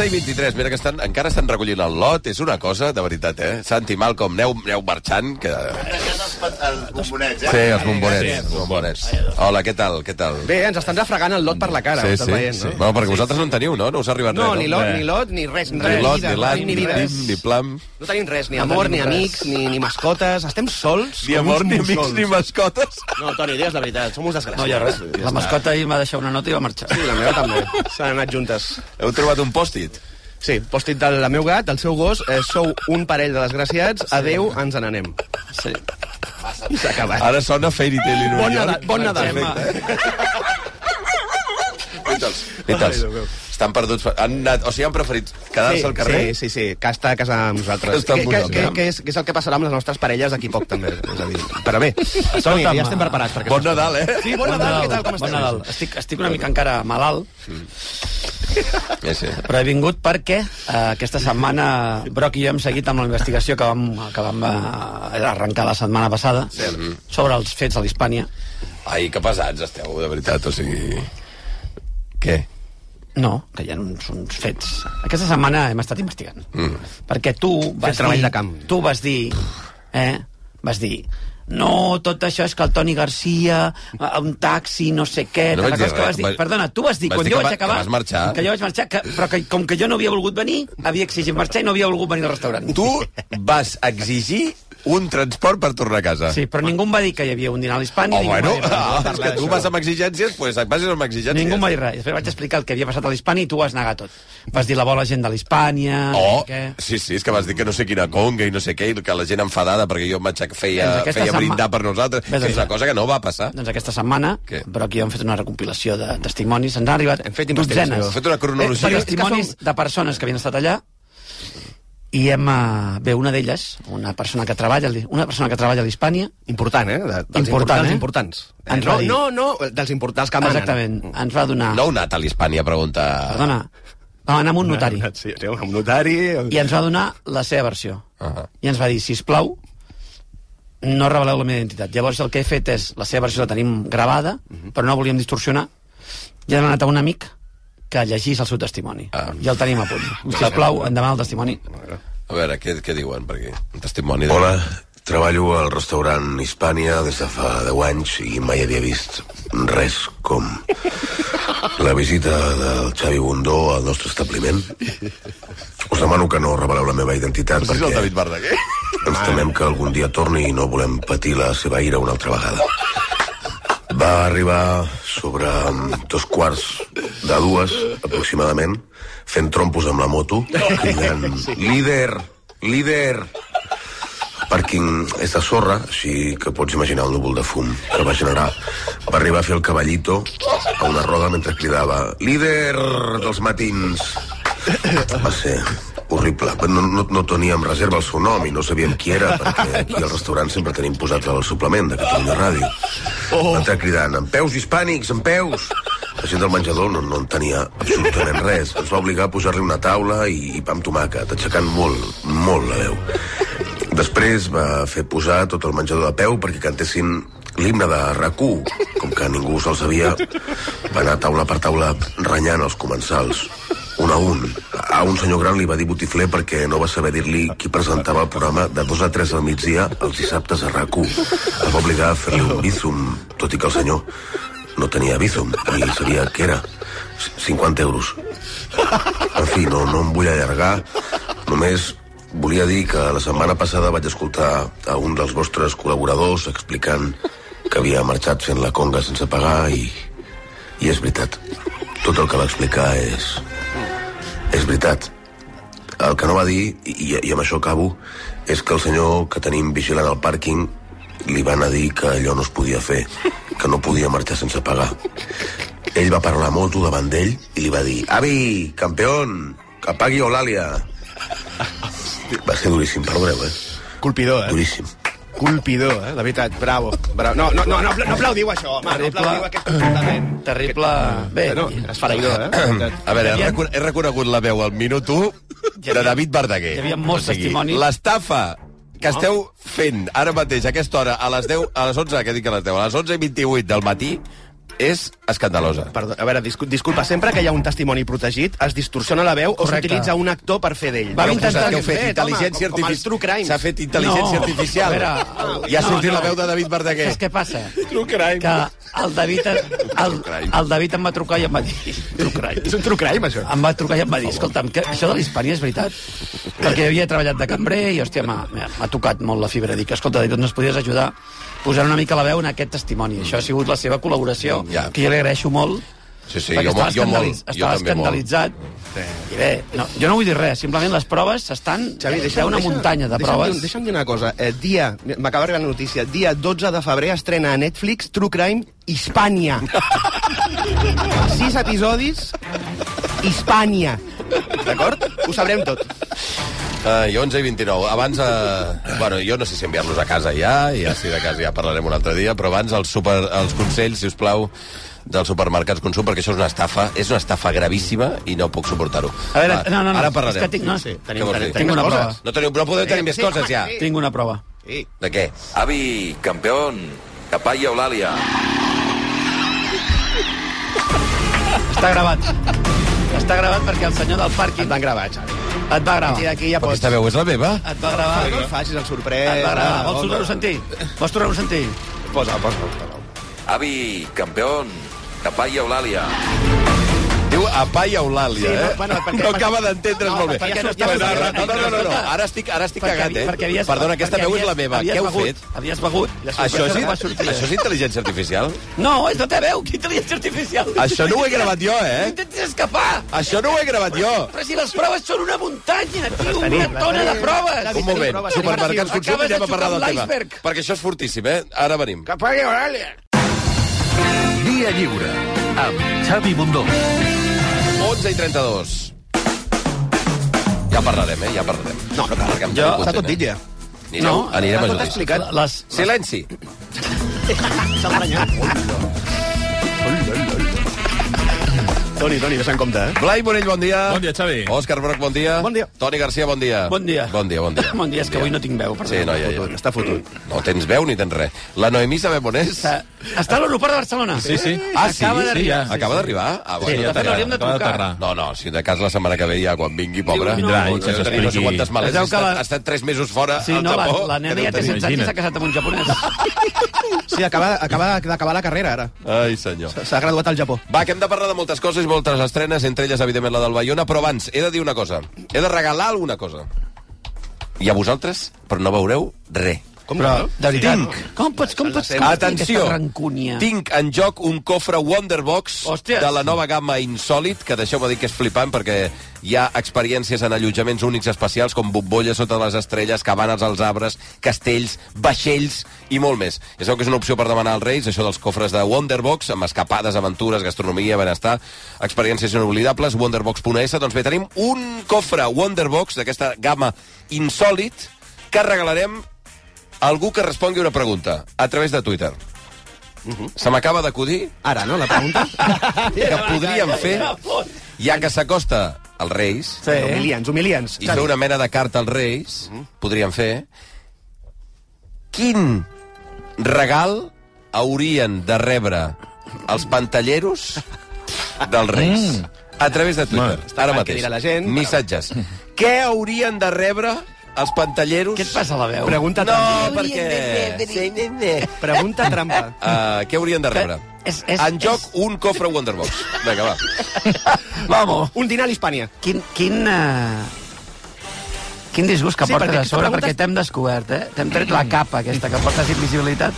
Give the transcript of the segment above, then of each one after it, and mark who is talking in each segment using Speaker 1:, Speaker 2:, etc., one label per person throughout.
Speaker 1: 11 i 23, mira que estan, encara estan recollint el lot, és una cosa, de veritat, eh? Santi, Malcom, aneu, aneu marxant, que...
Speaker 2: Els bombonets,
Speaker 1: Sí, els bombonets, els bombonets. Hola, què tal, què tal?
Speaker 3: Bé, ens estan refregant el lot per la cara,
Speaker 1: Sí, sí,
Speaker 3: veient,
Speaker 1: sí.
Speaker 3: no?
Speaker 1: Bueno, perquè vosaltres no en teniu, no? No us ha arribat
Speaker 3: No,
Speaker 1: res,
Speaker 3: ni
Speaker 1: no?
Speaker 3: lot, ni lot, ni res. Ni,
Speaker 1: Ni lot, ni lat,
Speaker 3: ni
Speaker 1: ni ni plam.
Speaker 3: No tenim res, ni
Speaker 4: No
Speaker 3: amor,
Speaker 4: tenim
Speaker 3: ni
Speaker 4: res.
Speaker 3: amics, ni, ni mascotes. Estem sols
Speaker 1: Ni amor, ni amics, ni mascotes.
Speaker 3: No, Toni, digues la veritat, som uns desgraciats.
Speaker 4: No hi ha res. La mascota ahir em va deixar una nota i va marxar.
Speaker 3: Sí, la meva també. S'han anat juntes.
Speaker 1: Heu trobat un pòstit?
Speaker 3: Sí, pòstit del meu gat, del seu gos, eh, sou un parell de desgraciats, adeu, ens n'anem.
Speaker 4: Sí.
Speaker 3: I s'ha acabat.
Speaker 1: Ara sona Fairy Tail in
Speaker 3: Bon. Nadal, bon Nadal.
Speaker 1: Perfecte. I tals, estan perduts. Han anat, o sigui, han preferit quedar-se al carrer?
Speaker 3: Sí, sí, sí, que està a casa amb nosaltres. Que, que, que, que, és, que és el que passarà amb les nostres parelles d'aquí poc, també. És a dir, però bé, Toni, ja estem preparats. Per
Speaker 1: Bon Nadal, eh?
Speaker 3: Sí, bon Nadal, què tal, com
Speaker 4: bon
Speaker 3: esteu?
Speaker 4: Nadal. Estic, estic una mica encara malalt,
Speaker 1: Sí, sí.
Speaker 4: però he vingut perquè eh, aquesta setmana Broc i jo hem seguit amb la investigació que vam, que vam eh, arrencar la setmana passada sobre els fets a l'Hispània.
Speaker 1: Ai, que pesats esteu, de veritat, o sigui... Què?
Speaker 4: No, que hi ha uns, uns fets. Aquesta setmana hem estat investigant.
Speaker 1: Mm.
Speaker 4: Perquè tu vas
Speaker 3: treball
Speaker 4: dir...
Speaker 3: de camp.
Speaker 4: Tu vas dir... Eh? Vas dir... No, tot això és que el Toni Garcia, a un taxi, no sé què...
Speaker 1: No vaig dir
Speaker 4: que vas dir?
Speaker 1: vaig-
Speaker 4: Perdona, tu vas dir,
Speaker 1: vas
Speaker 4: quan
Speaker 1: dir
Speaker 4: jo
Speaker 1: que
Speaker 4: vaig
Speaker 1: va-
Speaker 4: acabar...
Speaker 1: que vas marxar.
Speaker 4: Que jo vaig marxar, que, però que, com que jo no havia volgut venir, havia exigit marxar i no havia volgut venir al restaurant.
Speaker 1: Tu vas exigir un transport per tornar a casa.
Speaker 4: Sí, però ningú em va dir que hi havia un dinar a l'Hispània.
Speaker 1: Oh, bueno, ah, és que tu vas amb exigències, doncs pues, vas amb exigències.
Speaker 4: Ningú em va dir res. Després vaig explicar el que havia passat a l'Hispània i tu ho vas negar tot. Vas dir la bola gent de l'Hispània...
Speaker 1: Oh,
Speaker 4: Què?
Speaker 1: sí, sí, és que vas dir que no sé quina conga i no sé què, i que la gent enfadada perquè jo em vaig a- feia,
Speaker 4: Doncs
Speaker 1: feia
Speaker 4: setma-
Speaker 1: brindar per nosaltres,
Speaker 4: Ves
Speaker 1: que és una cosa que no va passar.
Speaker 4: Doncs aquesta setmana,
Speaker 1: Què?
Speaker 4: però aquí hem fet una recopilació de testimonis, ens han arribat
Speaker 3: Hem fet
Speaker 4: dotzenes.
Speaker 1: Hem fet una cronologia.
Speaker 4: Eh,
Speaker 3: que
Speaker 4: testimonis
Speaker 3: som-
Speaker 4: de persones que havien estat allà i hem... eh, Bé, una d'elles, una persona que treballa, una persona que treballa a l'Hispània,
Speaker 3: Important, eh? De, dels
Speaker 4: Important,
Speaker 3: dels
Speaker 4: eh?
Speaker 3: importants. Eh,
Speaker 4: Ens
Speaker 3: no,
Speaker 4: dir-
Speaker 3: no, no, dels importants que manen.
Speaker 4: exactament, ens va donar...
Speaker 1: No heu anat a l'Hispània a preguntar...
Speaker 4: Perdona, vam anar amb un notari.
Speaker 3: Sí, sí, un notari...
Speaker 4: I ens va donar la seva versió.
Speaker 1: Ah.
Speaker 4: I ens va dir, si plau, no reveleu la meva identitat. Llavors el que he fet és, la seva versió la tenim gravada,
Speaker 1: Mhm.
Speaker 4: però no volíem distorsionar, i hem anat a un amic que llegís el seu testimoni.
Speaker 1: Ah.
Speaker 4: I el tenim a punt. Si plau, endavant el testimoni.
Speaker 1: A veure, què, què diuen per aquí? Un testimoni de...
Speaker 5: Hola, treballo al restaurant Hispània des de fa 10 anys i mai havia vist res com la visita del Xavi Bundó al nostre establiment. Us demano que no reveleu la meva identitat
Speaker 1: No el
Speaker 5: perquè
Speaker 1: David Verdaguer.
Speaker 5: ens temem que algun dia torni i no volem patir la seva ira una altra vegada. Va arribar sobre dos quarts de dues, aproximadament, fent trompos amb la moto, cridant, líder, líder. Pàrquing és de sorra, així que pots imaginar el núvol de fum que va generar. Va arribar a fer el cavallito a una roda mentre cridava líder dels matins. Va ser horrible. No, no, no teníem reserva el seu nom i no sabíem qui era, perquè aquí al restaurant sempre tenim posat el suplement de Catalunya Ràdio. Oh. Va entrar cridant, en peus hispànics, en peus! La gent del menjador no, no en tenia absolutament res. Ens va obligar a posar-li una taula i, i pa amb tomàquet, aixecant molt, molt la veu. Després va fer posar tot el menjador de peu perquè cantessin l'himne de rac Com que ningú se'l sabia, va anar taula per taula renyant els comensals, un a un. A un senyor gran li va dir botifler perquè no va saber dir-li qui presentava el programa de 2 a 3 al migdia els dissabtes a rac El va obligar a fer-li un bízum, tot i que el senyor no tenia bízum i sabia què era. C- 50 euros. En fi, no, no em vull allargar. Només volia dir que la setmana passada vaig escoltar a un dels vostres col·laboradors explicant que havia marxat fent la conga sense pagar i, i és veritat. Tot el que va explicar és... és veritat. El que no va dir, i, i amb això acabo, és que el senyor que tenim vigilant al pàrquing li van a dir que allò no es podia fer, que no podia marxar sense pagar. Ell va parar la moto davant d'ell i li va dir «Avi, campeón, que pagui Eulàlia». Va ser duríssim, perdoneu, eh?
Speaker 3: Colpidor, eh?
Speaker 5: Duríssim.
Speaker 3: Colpidor, eh? La veritat, bravo. bravo. No, no, no, no, no aplaudiu això, home.
Speaker 4: Terrible.
Speaker 3: No aplaudiu aquest comportament.
Speaker 4: Terrible... Bé,
Speaker 3: No, esfereïdor, eh? Veritat.
Speaker 1: A veure, he, he reconegut la veu al minut 1 de David Verdaguer.
Speaker 4: hi havia molts testimonis.
Speaker 1: L'estafa que esteu fent ara mateix, a aquesta hora, a les 10, a les 11, què dic a les 10, a les 11 i 28 del matí, és escandalosa.
Speaker 3: Perdó, a veure, discul disculpa, sempre que hi ha un testimoni protegit es distorsiona la veu o
Speaker 4: Correcte.
Speaker 3: s'utilitza un actor per fer d'ell.
Speaker 4: Va intentar-
Speaker 1: heu fet?
Speaker 3: home,
Speaker 1: Intel·ligència
Speaker 3: com- com els
Speaker 1: artificial.
Speaker 3: True Crimes.
Speaker 1: S'ha fet intel·ligència
Speaker 4: No.
Speaker 1: artificial.
Speaker 4: Veure,
Speaker 1: I ha
Speaker 4: no,
Speaker 1: sortit
Speaker 4: no.
Speaker 1: la veu de David Verdaguer.
Speaker 4: Saps què passa?
Speaker 1: True crime.
Speaker 4: Que el David, el, el David em va trucar i em va dir... True crime.
Speaker 3: És un true crime, això.
Speaker 4: Em va trucar i em va dir, escolta'm, que això de l'Hispània és veritat? Perquè havia treballat de cambrer i, hòstia, m'ha tocat molt la fibra. Dic, escolta, David, no ens podies ajudar posant una mica la veu en aquest testimoni. Això ha sigut la seva col·laboració,
Speaker 1: Ja.
Speaker 4: que jo li agraeixo molt,
Speaker 1: Sí, sí,
Speaker 4: perquè
Speaker 1: jo,
Speaker 4: estava,
Speaker 1: jo molt.
Speaker 4: escandaliz-
Speaker 1: Jo
Speaker 4: estava
Speaker 1: també molt.
Speaker 4: escandalitzat. I bé, no, jo no vull dir res, simplement les proves s'estan...
Speaker 3: Xavi,
Speaker 4: hi
Speaker 3: deixa'm,
Speaker 4: una
Speaker 3: deixa'm-
Speaker 4: muntanya de
Speaker 3: deixa'm
Speaker 4: proves.
Speaker 3: Dir, deixa'm dir una cosa. Eh, dia, m'acaba d'arribar la notícia, dia 12 de febrer estrena a Netflix True Crime Hispània. Sis episodis, Hispània. D'acord? Ho sabrem tot.
Speaker 1: Uh, 11 i 29. Abans, uh, bueno, jo no sé si enviar-los a casa ja, i ja si de casa ja parlarem un altre dia, però abans els, super, els consells, si us plau, dels supermercats consum, perquè això és una estafa, és una estafa gravíssima i no puc suportar-ho.
Speaker 4: A veure,
Speaker 1: Va,
Speaker 4: no, no, no,
Speaker 1: Ara
Speaker 4: és
Speaker 1: parlarem.
Speaker 4: que tinc- no,
Speaker 3: Sí, tenim, tenim,
Speaker 4: Tinc una prova.
Speaker 1: No, teniu, no podeu tenir
Speaker 3: Eh,
Speaker 1: més
Speaker 3: sí,
Speaker 1: coses ja.
Speaker 3: sí.
Speaker 4: Tinc una prova.
Speaker 3: Sí.
Speaker 1: De què?
Speaker 2: Avi, campeón, capaz y Eulalia.
Speaker 4: Està gravat. Està gravat perquè el senyor del pàrquing
Speaker 3: Et van gravar, Xavi.
Speaker 4: et va gravar.
Speaker 3: d'aquí ja pots...
Speaker 1: aquesta veu és la meva?
Speaker 4: Et va gravar.
Speaker 3: No facis el sorprès.
Speaker 4: Et va gravar. Vols
Speaker 3: home.
Speaker 4: tornar-ho a sentir? Vols tornar-ho a sentir?
Speaker 3: Posa, posa, posa.
Speaker 2: Avi, campeón, capaz y
Speaker 1: Diu Apa i Eulàlia,
Speaker 3: Sí, no,
Speaker 1: eh?
Speaker 3: bueno, perquè-
Speaker 1: no acaba d'entendre's
Speaker 3: No,
Speaker 1: molt bé.
Speaker 3: no
Speaker 1: no, no, no, no, no, no, ara estic, ara estic
Speaker 4: Perquè-
Speaker 1: cagat, eh?
Speaker 4: perquè havies-
Speaker 1: Perdona, aquesta veu és la meva. Què heu
Speaker 4: begut,
Speaker 1: fet?
Speaker 4: Havies begut.
Speaker 1: Això és, això és intel·ligència artificial?
Speaker 4: No, és la teva veu. Quina intel·ligència artificial.
Speaker 1: Això no ho he gravat jo, eh?
Speaker 4: intentis escapar.
Speaker 1: Això no ho he gravat jo.
Speaker 4: Però si les proves són una muntanya, tio, una tona de proves.
Speaker 1: Un moment, supermercats consum, anem a parlar del tema. Perquè això és fortíssim, eh? Ara venim.
Speaker 3: Capagui, Eulàlia.
Speaker 6: Dia lliure amb Xavi Bundó.
Speaker 1: 11 i 32. Ja parlarem, eh? Ja parlarem.
Speaker 3: No, no cal.
Speaker 1: Perquè em
Speaker 4: Jo-
Speaker 3: Està tot dit
Speaker 1: eh?
Speaker 3: ja.
Speaker 1: Anirem,
Speaker 4: No,
Speaker 1: anirem a judici.
Speaker 4: Les,
Speaker 1: Silenci.
Speaker 3: S'ha emprenyat. Toni, Toni, vés en compte, eh?
Speaker 1: Blai Morell, bon dia.
Speaker 7: Bon dia, Xavi.
Speaker 1: Òscar Broc, bon dia.
Speaker 3: Bon dia.
Speaker 1: Toni Garcia, bon dia.
Speaker 4: Bon dia.
Speaker 1: Bon dia, bon dia.
Speaker 4: Bon dia, és que avui no tinc veu, perdó.
Speaker 1: Sí, no, ja, ja.
Speaker 3: està fotut.
Speaker 1: No tens veu ni tens res. La Noemí sabem on és?
Speaker 4: Està està a l'aeroport de Barcelona.
Speaker 7: Sí, sí.
Speaker 1: Ah, sí?
Speaker 4: Acaba
Speaker 1: sí, ja. Acaba d'arribar? Ah,
Speaker 4: Sí,
Speaker 1: bueno,
Speaker 4: de fet,
Speaker 1: ja
Speaker 4: hauríem de trucar.
Speaker 1: No, no, si de cas la setmana que ve ja, quan vingui, pobre.
Speaker 4: Diu,
Speaker 7: Vindrà
Speaker 4: no,
Speaker 7: i que
Speaker 1: Deu
Speaker 7: ens
Speaker 1: tenir no sé quantes males. Ha estat,
Speaker 4: la-
Speaker 1: tres mesos fora
Speaker 4: Sí,
Speaker 1: al
Speaker 4: no, la,
Speaker 1: Japó.
Speaker 4: la
Speaker 1: que
Speaker 4: nena ja té
Speaker 1: tenir.
Speaker 4: 16 anys i s'ha casat amb un japonès.
Speaker 3: Sí, acaba, acaba d'acabar la carrera, ara.
Speaker 1: Ai, senyor.
Speaker 3: S'ha graduat al Japó.
Speaker 1: Va, que hem de parlar de moltes coses moltes estrenes, entre elles, evidentment, la del Bayona, però abans, he de dir una cosa. He de regalar alguna cosa. I a vosaltres, però no veureu res.
Speaker 3: Com
Speaker 4: Però, de veritat,
Speaker 1: Tinc.
Speaker 4: com pots, com pots
Speaker 1: Atenció, tinc en joc un cofre Wonderbox
Speaker 4: Hòsties.
Speaker 1: de la nova gamma Insòlid, que deixeu-me dir que és flipant perquè hi ha experiències en allotjaments únics especials com bombolles sota les estrelles, cabanes als arbres, castells, vaixells i molt més. Ja sabeu que és una opció per demanar als Reis, això dels cofres de Wonderbox, amb escapades, aventures, gastronomia, benestar, experiències inoblidables, wonderbox.es. Doncs bé, tenim un cofre Wonderbox d'aquesta gamma Insòlid que regalarem algú que respongui una pregunta a través de Twitter. Se m'acaba d'acudir
Speaker 3: Ara, no, la pregunta?
Speaker 1: que podríem fer, ja que s'acosta als Reis,
Speaker 4: Sí.
Speaker 3: Humiliants, humiliants.
Speaker 1: i fer una mena de carta als Reis, podríem fer, quin regal haurien de rebre els pantalleros dels Reis? A través de Twitter, ara mateix.
Speaker 3: la gent,
Speaker 1: Missatges. Què haurien de rebre els pantalleros?
Speaker 4: Què et passa a la veu?
Speaker 3: Pregunta
Speaker 1: No,
Speaker 3: trampa.
Speaker 1: perquè...
Speaker 3: Pregunta trampa.
Speaker 1: Uh, què haurien de rebre?
Speaker 4: És- és-
Speaker 1: en joc,
Speaker 4: és-
Speaker 1: un cofre Wonderbox. Vinga, va.
Speaker 4: Vamos.
Speaker 3: Un dinar a l'Hispània.
Speaker 4: Quin, quin, uh... quin disgust que
Speaker 3: Sí,
Speaker 4: portes
Speaker 3: perquè
Speaker 4: a sobre,
Speaker 3: preguntes-
Speaker 4: perquè t'hem descobert, eh? T'hem tret la capa aquesta que portes invisibilitat.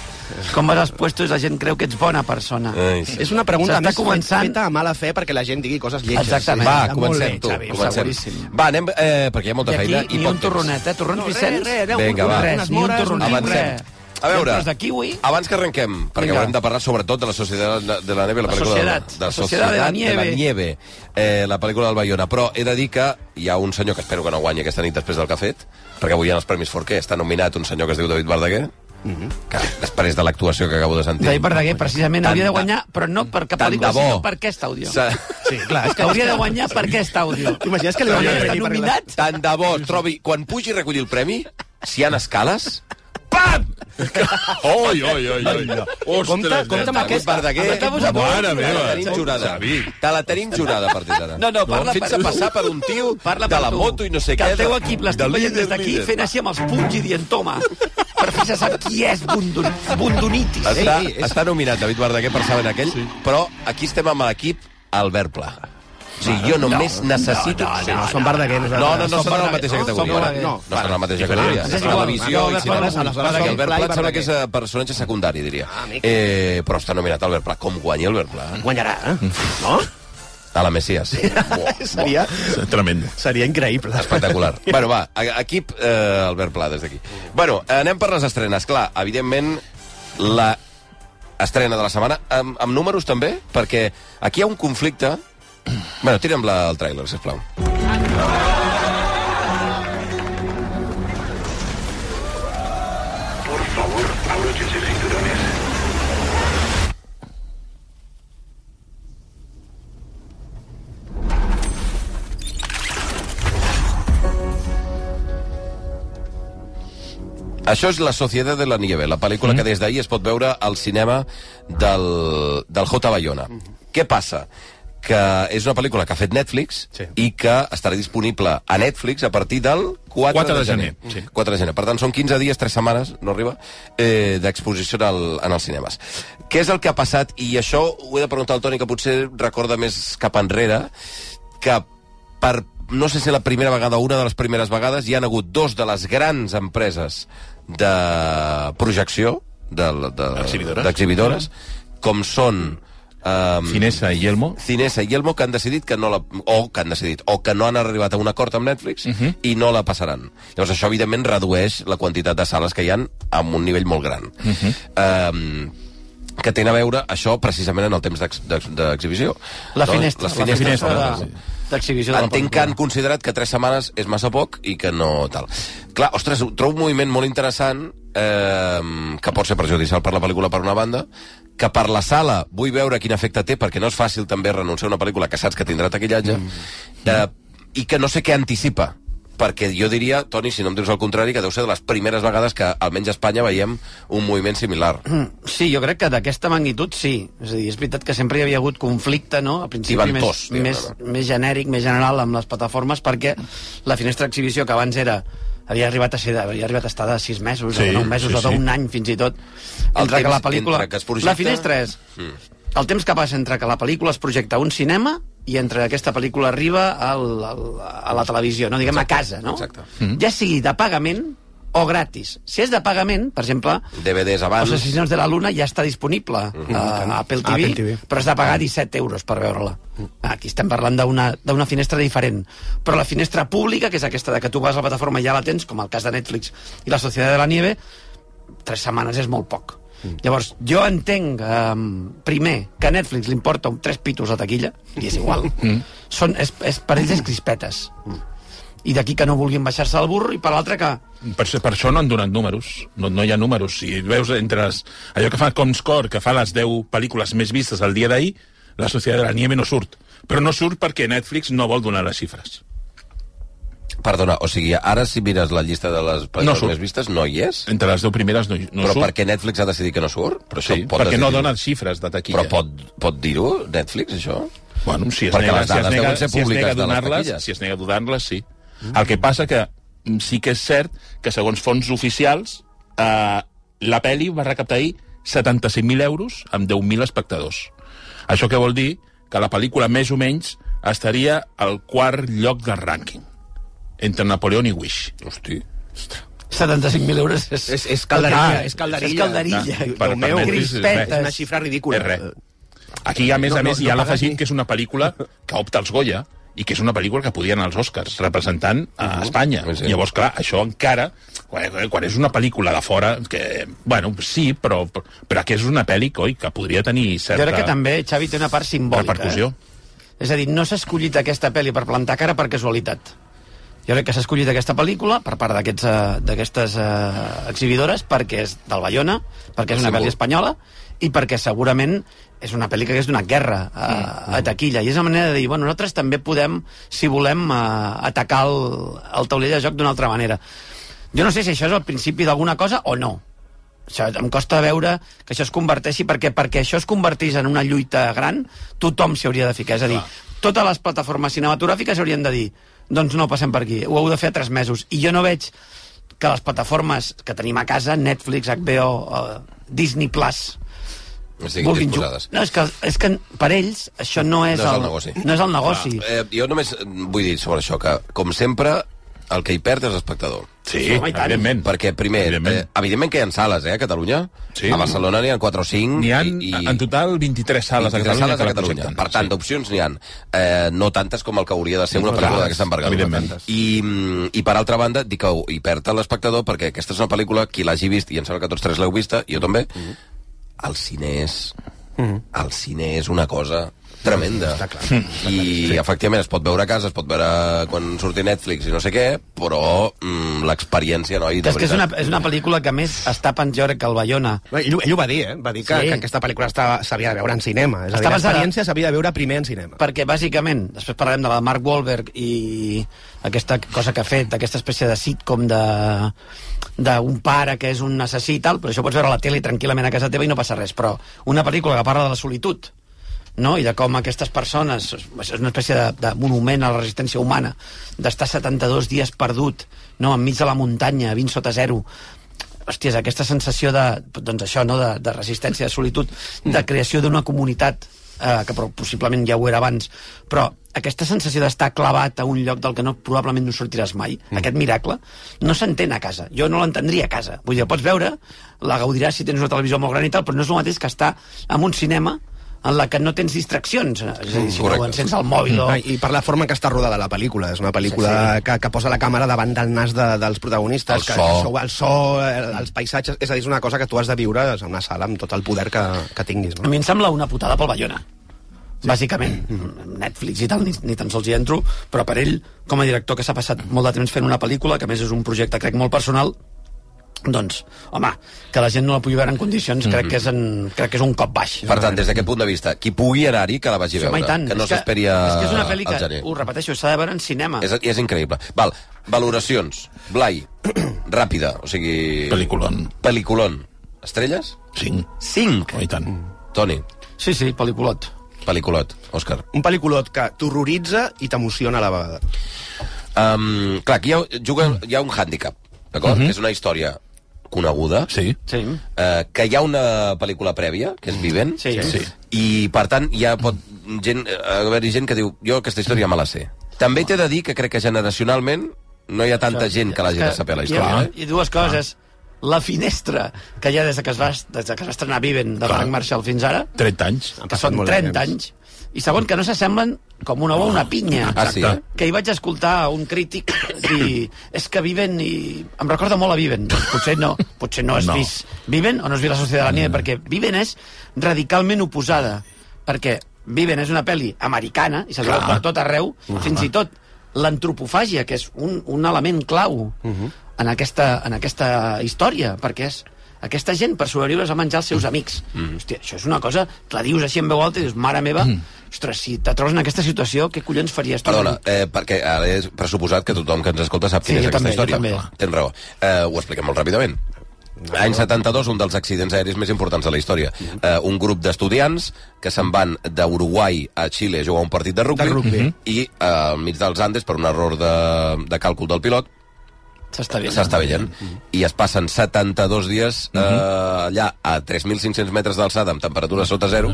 Speaker 4: Com vas als puestos la gent creu que ets bona persona.
Speaker 1: Ai, sí.
Speaker 3: És una pregunta més
Speaker 4: començant-
Speaker 3: feta a mala fe perquè la gent digui coses lletges.
Speaker 4: Exactament.
Speaker 1: Va,
Speaker 3: Està
Speaker 1: comencem, tu.
Speaker 3: Xavi.
Speaker 1: Comencem.
Speaker 4: seguríssim.
Speaker 1: Va, anem, eh, perquè hi ha molta
Speaker 4: I aquí
Speaker 1: feina i
Speaker 4: ni un torronet, eh? Torrons
Speaker 3: No,
Speaker 4: Vicenç?
Speaker 3: res, res,
Speaker 1: Vinga, va.
Speaker 4: Res, ni un torronet,
Speaker 1: Avancem. A veure,
Speaker 4: I un de kiwi.
Speaker 1: abans que arrenquem, perquè
Speaker 4: Vinga.
Speaker 1: haurem de parlar sobretot de la Societat de la Neve, la
Speaker 4: La
Speaker 1: pel·lícula
Speaker 4: Societat.
Speaker 1: de, de
Speaker 4: La Societat de la Nieve.
Speaker 1: Nieve, eh, la pel·lícula del Bayona. Però he de dir que hi ha un senyor que espero que no guanyi aquesta nit després del que ha fet, perquè avui en els Premis Forquer està nominat un senyor que es diu David Verdaguer, que després de l'actuació que acabo de sentir...
Speaker 4: David Verdaguer, precisament,
Speaker 1: Tant
Speaker 4: hauria de
Speaker 1: de-
Speaker 4: guanyar, però no per cap
Speaker 1: de
Speaker 4: pel·lícula, sinó per aquest àudio.
Speaker 3: Sí, clar, és que...
Speaker 4: Hauria de guanyar per aquest àudio.
Speaker 3: T'imagines que li
Speaker 4: Hauria
Speaker 3: per
Speaker 4: nominat?
Speaker 1: Tant de bo trobi... Quan pugi a recollir el premi, si hi ha escales, pa!
Speaker 7: Capat! Oi, oi, oi, oi. Ostres,
Speaker 3: Compte- compte amb
Speaker 7: neta.
Speaker 3: aquest-
Speaker 1: Verdaguer,
Speaker 7: Mare
Speaker 1: te
Speaker 7: meva.
Speaker 1: la tenim jurada. Te la tenim jurada a partir d'ara.
Speaker 4: No, no, parla
Speaker 1: Fets
Speaker 4: per tu.
Speaker 1: passar per un tio
Speaker 4: Parla
Speaker 1: de la moto i no sé
Speaker 4: que
Speaker 1: què.
Speaker 4: el teu
Speaker 1: de-
Speaker 4: equip
Speaker 1: de
Speaker 4: l'estic veient des d'aquí fent així amb els punys i dient toma per fer se sap qui és Bundun, Bundunitis.
Speaker 1: Està,
Speaker 3: Ei, ei, és-
Speaker 1: està nominat David Verdaguer per saber aquell, sí. però aquí estem amb l'equip Albert Pla. O sigui, jo només necessito...
Speaker 3: No, no, són Verdaguer,
Speaker 1: No, no, no
Speaker 3: Som
Speaker 1: són la mateixa
Speaker 3: No,
Speaker 1: categoria. No, no són la mateixa categoria.
Speaker 4: És
Speaker 1: televisió i cinema.
Speaker 3: aleshores, Albert Pla
Speaker 1: sembla que és personatge secundari, diria.
Speaker 3: Ah.
Speaker 1: Eh, però està nominat Albert Pla. Com guanya Albert Pla?
Speaker 3: Guanyarà, eh? No?
Speaker 1: A la Messias.
Speaker 3: Seria,
Speaker 7: Tremendo.
Speaker 3: seria increïble.
Speaker 1: Espectacular. bueno, va, a- equip eh, Albert Pla des d'aquí. Bueno, anem per les estrenes. Clar, evidentment, la estrena de la setmana, amb, amb números també, perquè aquí hi ha un conflicte... Bueno, tira'm la, el tràiler, sisplau. Això és La Societat de la Nieve, la pel·lícula mm. que des d'ahir es pot veure al cinema del, del J. Bayona. Què passa? que és una pel·lícula que ha fet Netflix
Speaker 3: Sí.
Speaker 1: i que estarà disponible a Netflix a partir del 4,
Speaker 7: 4
Speaker 1: de
Speaker 7: de
Speaker 1: gener.
Speaker 7: gener, sí.
Speaker 1: 4 de gener. Per tant, són 15 dies, 3 setmanes, no arriba, eh, d'exposició en, el, en els cinemes. Què és el que ha passat? I això ho he de preguntar al Toni, que potser recorda més cap enrere, que per no sé si la primera vegada o una de les primeres vegades hi han hagut dos de les grans empreses de projecció de, de, d'exhibidores com són um,
Speaker 7: Finesa i Yelmo.
Speaker 1: Cinesa i Elmo que han decidit que no la, o que han decidit, o que no han arribat a un acord amb Netflix uh -huh. i no la passaran. Llavors això evidentment redueix la quantitat de sales que hi han a un nivell molt gran. Uh -huh. um, que té a veure això precisament en el temps d'ex- d'ex- d'exhibició.
Speaker 4: La
Speaker 1: No?
Speaker 4: finestra,
Speaker 1: Les
Speaker 4: la finestra de- d'exhibició de
Speaker 1: Entenc que han considerat que tres setmanes és massa poc i que no tal. Clar, ostres, trobo un moviment molt interessant eh, que pot ser perjudicial per la pel·lícula per una banda, que per la sala vull veure quin efecte té, perquè no és fàcil també renunciar a una pel·lícula que saps que tindrà taquillatge, mm. eh, i que no sé què anticipa perquè jo diria, Toni, si no em dius el contrari, que deu ser de les primeres vegades que almenys a Espanya veiem un moviment similar.
Speaker 4: Sí, jo crec que d'aquesta magnitud sí. És a dir, és veritat que sempre hi havia hagut conflicte, no? Al principi més,
Speaker 1: ventós, diguem-ne,
Speaker 4: més, més genèric, més general amb les plataformes, perquè la finestra d'exhibició que abans era havia arribat a ser de, havia arribat a estar de 6 mesos
Speaker 7: Sí,
Speaker 4: o de 9 mesos
Speaker 7: sí,
Speaker 4: o
Speaker 7: sí.
Speaker 4: d'un any fins i tot
Speaker 1: El
Speaker 4: entre que la pel·lícula
Speaker 1: que es projecta-
Speaker 4: la finestra és el temps que passa entre que la pel·lícula es projecta a un cinema i entre aquesta pel·lícula arriba al, al, a la televisió, no diguem a casa, no?
Speaker 1: exacte.
Speaker 4: Ja sigui de pagament o gratis. Si és de pagament, per exemple,
Speaker 1: DVDs abans...
Speaker 4: els Assassins de la Luna ja està disponible a Apple TV,
Speaker 3: Apple TV.
Speaker 4: però has de pagar 17 euros per veure-la. Aquí estem parlant d'una d'una finestra diferent. Però la finestra pública, que és aquesta de que tu vas a la plataforma i ja la tens, com el cas de Netflix i la Societat de la Nieve, tres setmanes és molt poc. Llavors, jo entenc, um, primer, que a Netflix li importa un tres pitos a taquilla, i és igual. Són, és, és, per ells és crispetes. I d'aquí que no vulguin baixar-se al burro, i per l'altre que
Speaker 7: Per, per això no han donat números. No, no hi ha números. Si veus entre les, allò que fa Comscore, que fa les 10 pel·lícules més vistes el dia d'ahir, la Societat de la Nieve no surt. Però no surt perquè Netflix no vol donar les xifres.
Speaker 1: Perdona, o sigui, ara si mires la llista de les
Speaker 7: No
Speaker 1: pel·lícules
Speaker 7: surt.
Speaker 1: més vistes, no hi és?
Speaker 7: Entre les 10 primeres no, no
Speaker 1: però
Speaker 7: surt.
Speaker 1: perquè Netflix ha decidit que no surt? Però
Speaker 7: Sí,
Speaker 1: pot
Speaker 7: perquè no donen xifres de taquilla.
Speaker 1: Però pot, pot dir-ho, Netflix, això?
Speaker 7: Bueno, si es
Speaker 1: Perquè
Speaker 7: nega,
Speaker 1: les
Speaker 7: si es
Speaker 1: dades
Speaker 7: nega,
Speaker 1: ser
Speaker 7: si es nega donar-les, si es nega a donar-les, sí. El que passa que mm, sí que és cert que segons fons oficials eh, la pel·li va recaptar ahir 75.000 euros amb 10.000 espectadors. Això què vol dir? Que la pel·lícula més o menys estaria al quart lloc del rànquing entre Napoleón i Wish.
Speaker 1: Hosti.
Speaker 4: 75.000 euros és...
Speaker 3: És, és calderilla,
Speaker 7: Ah,
Speaker 3: és calderilla.
Speaker 4: és calderilla.
Speaker 7: Per-
Speaker 3: Déu
Speaker 7: per
Speaker 3: meu,
Speaker 4: crispetes.
Speaker 3: és una xifra ridícula.
Speaker 7: És res. Aquí, a més
Speaker 3: No,
Speaker 7: a
Speaker 3: no,
Speaker 7: més,
Speaker 3: no
Speaker 7: hi ha
Speaker 3: pagues
Speaker 7: l'afegit que és una pel·lícula que opta als Goya i que és una pel·lícula que podien als Oscars, representant a Espanya.
Speaker 1: Sí, sí.
Speaker 7: Llavors, clar, això encara, quan, quan és una pel·lícula de fora, que, bueno, sí, però, però, però que és una pel·li, coi, que podria tenir certa
Speaker 4: Jo crec que també, Xavi, té una part simbòlica.
Speaker 7: repercussió.
Speaker 4: Eh? És a dir, no s'ha escollit aquesta pel·li per plantar cara per casualitat. Jo crec que s'ha escollit aquesta pel·lícula per part eh, d'aquestes eh, exhibidores perquè és del Bayona, perquè és una pel·li espanyola i perquè segurament és una pel·li que hagués donat guerra a, a taquilla. I és una manera de dir, bueno, nosaltres també podem, si volem, eh, atacar el, el taulell de joc d'una altra manera. Jo no sé si això és el principi d'alguna cosa o no, això, em costa veure que això es converteixi, perquè perquè això es convertís en una lluita gran, tothom s'hi hauria de ficar. És a dir, totes les plataformes cinematogràfiques haurien de dir doncs no, passem per aquí, ho heu de fer a tres mesos. I jo no veig que les plataformes que tenim a casa, Netflix, HBO, uh, Disney+, Plus, vulguin ju-
Speaker 1: disposades.
Speaker 4: No, és que, és que per ells això no és,
Speaker 1: No és el negoci.
Speaker 4: No és el negoci.
Speaker 1: Eh, jo només vull dir sobre això, que, com sempre, el que hi perd és l'espectador.
Speaker 7: Sí,
Speaker 4: Home, i tant.
Speaker 7: evidentment.
Speaker 1: Perquè, primer,
Speaker 7: Evidentment.
Speaker 1: eh, evidentment que hi ha sales, eh, a Catalunya.
Speaker 7: Sí.
Speaker 1: A Barcelona n'hi ha 4 o 5.
Speaker 7: N'hi ha,
Speaker 1: i, i,
Speaker 7: en total, 23 sales a
Speaker 1: 23
Speaker 7: Catalunya.
Speaker 1: sales a Catalunya. Per tant, d'opcions n'hi ha. Eh, no tantes com el que hauria de ser una pel·lícula d'aquesta envergadura.
Speaker 7: evidentment.
Speaker 1: I, mm, I per altra banda, dic que hi perd l'espectador perquè aquesta és una pel·lícula, qui l'hagi vist, i em sembla que tots tres l'heu vista, jo també, el cine és... El cine és una cosa tremenda. I, efectivament, es pot veure a casa, es pot veure quan surti Netflix i no sé què, però mm, l'experiència, noi, de
Speaker 4: és que és una, és una pel·lícula que a més està crec que el Bayona
Speaker 3: Ell, ell ho va dir, eh? Va dir que,
Speaker 4: Sí.
Speaker 3: que aquesta pel·lícula estava- s'havia de veure en cinema. És a dir,
Speaker 4: Està
Speaker 3: l'experiència s'havia de veure primer en cinema.
Speaker 4: perquè bàsicament, després parlarem de la Mark Wahlberg i aquesta cosa que ha fet, aquesta espècie de sitcom de d'un pare que és un assassí i tal, però això pots veure a la tele tranquil·lament a casa teva i no passa res, però una pel·lícula que parla de la solitud, no? i de com aquestes persones, és una espècie de, de monument a la resistència humana, d'estar 72 dies perdut, no? enmig de la muntanya, a 20 sota zero, hòsties, aquesta sensació de, doncs això, no? de, de resistència, de solitud, de creació d'una comunitat eh, que pro- possiblement ja ho era abans, però aquesta sensació d'estar clavat a un lloc del que no, probablement no sortiràs mai, mm. aquest miracle, no s'entén a casa. Jo no l'entendria a casa. Vull dir, pots veure, la gaudiràs si tens una televisió molt gran i tal, però no és el mateix que estar en un cinema en la que no tens distraccions. És a dir, si no
Speaker 1: correcte.
Speaker 4: encens el mòbil o...
Speaker 3: Ah, I per la forma que està rodada la pel·lícula. És una pel·lícula
Speaker 4: Sí,
Speaker 3: sí, Que, que posa la càmera davant del nas de, dels protagonistes.
Speaker 1: El
Speaker 3: que,
Speaker 1: so.
Speaker 3: el so, el, els paisatges... És a dir, és una cosa que tu has de viure en una sala amb tot el poder que, que tinguis.
Speaker 4: A
Speaker 3: No?
Speaker 4: mi em sembla una putada pel Bayona. Sí. Bàsicament. Netflix i tal, ni, ni tan sols hi entro, però per ell, com a director que s'ha passat molt de temps fent una pel·lícula, que a més és un projecte, crec, molt personal, doncs, home, que la gent no la pugui veure en condicions, crec, que és en, crec que és un cop baix.
Speaker 1: Per tant, des d'aquest punt de vista, qui pugui anar-hi, que la vagi a
Speaker 4: Home,
Speaker 1: veure.
Speaker 4: tant.
Speaker 1: Que no s'esperi a-
Speaker 4: És que és una pel·li que,
Speaker 1: gener.
Speaker 4: ho repeteixo, s'ha de veure en cinema.
Speaker 1: És, és increïble. Val, valoracions. Blai, ràpida, o sigui...
Speaker 7: Pel·lículon.
Speaker 1: Pel·lículon. Estrelles?
Speaker 7: 5.
Speaker 1: 5.
Speaker 7: Oh, i tant.
Speaker 1: Toni,
Speaker 4: Sí, sí, pel·lículot.
Speaker 1: pel·lículot. Òscar.
Speaker 3: Un pel·lículot que t'horroritza i t'emociona a la vegada.
Speaker 1: Um, clar, aquí hi ha, juga, hi ha un hàndicap, d'acord? Que és una història coneguda,
Speaker 7: Sí.
Speaker 4: Sí.
Speaker 1: eh, que hi ha una pel·lícula prèvia, que és Vivent,
Speaker 4: Sí.
Speaker 7: Sí.
Speaker 1: i per tant hi ha pot, gent, eh, haver-hi gent que diu jo aquesta història me la sé. També t'he de dir que crec que generacionalment no hi ha tanta gent que l'hagi de saber la
Speaker 4: Hi
Speaker 1: història.
Speaker 4: ha,
Speaker 1: Eh?
Speaker 4: I dues coses. La finestra que hi ha des de que es va, des de que es va estrenar Viven de
Speaker 7: Clar.
Speaker 4: Frank Marshall fins ara,
Speaker 7: 30 anys.
Speaker 4: Que són
Speaker 3: molt de
Speaker 4: 30
Speaker 3: temps.
Speaker 4: anys, i segon, que no s'assemblen com una ova a una pinya.
Speaker 1: Ah, sí?
Speaker 4: Que hi vaig escoltar un crític dir és que Viven i... Em recorda molt a Viven. Potser no, potser no has
Speaker 7: No.
Speaker 4: vist Viven o no has vist La Societat de la Nieve, perquè Viven és radicalment oposada. Perquè Viven és una pel·li americana i se veu per tot arreu, fins i tot l'antropofàgia, que és un, un element clau en, aquesta, en aquesta història, perquè és aquesta gent per sobreviure es va menjar els seus amics. Hòstia, això és una cosa que la dius així en veu alta i dius, mare meva, ostres, si te trobes en aquesta situació, què collons faries tu?
Speaker 1: Perdona, eh, perquè ara és pressuposat que tothom que ens escolta sap
Speaker 4: Sí,
Speaker 1: quina és aquesta
Speaker 4: també,
Speaker 1: història.
Speaker 4: també.
Speaker 1: Tens raó. Eh, ho expliquem molt ràpidament. Any 72, un dels accidents aeris més importants de la història. Eh, un grup d'estudiants que se'n van d'Uruguai a Xile a jugar un partit de rugby,
Speaker 3: De rugby.
Speaker 1: i eh, al mig dels Andes, per un error de, de càlcul del pilot,
Speaker 4: S'està
Speaker 1: veient. I es passen 72 dies eh, allà a 3.500 metres d'alçada amb temperatura sota zero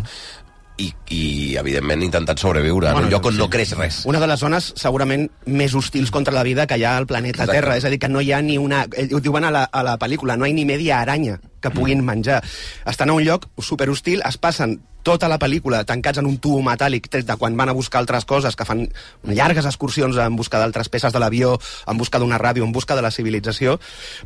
Speaker 1: i, i evidentment intentant sobreviure en un lloc on no creix res.
Speaker 3: Una de les zones segurament més hostils contra la vida que hi ha al planeta
Speaker 1: Exacte.
Speaker 3: Terra. És a dir, que no hi ha ni una... Ho diuen a la, a la pel·lícula, no hi ha ni media aranya que puguin menjar. Estan a un lloc superhostil, es passen tota la pel·lícula tancats en un tubo metàl·lic tret de quan van a buscar altres coses, que fan llargues excursions en busca d'altres peces de l'avió, en busca d'una ràdio, en busca de la civilització.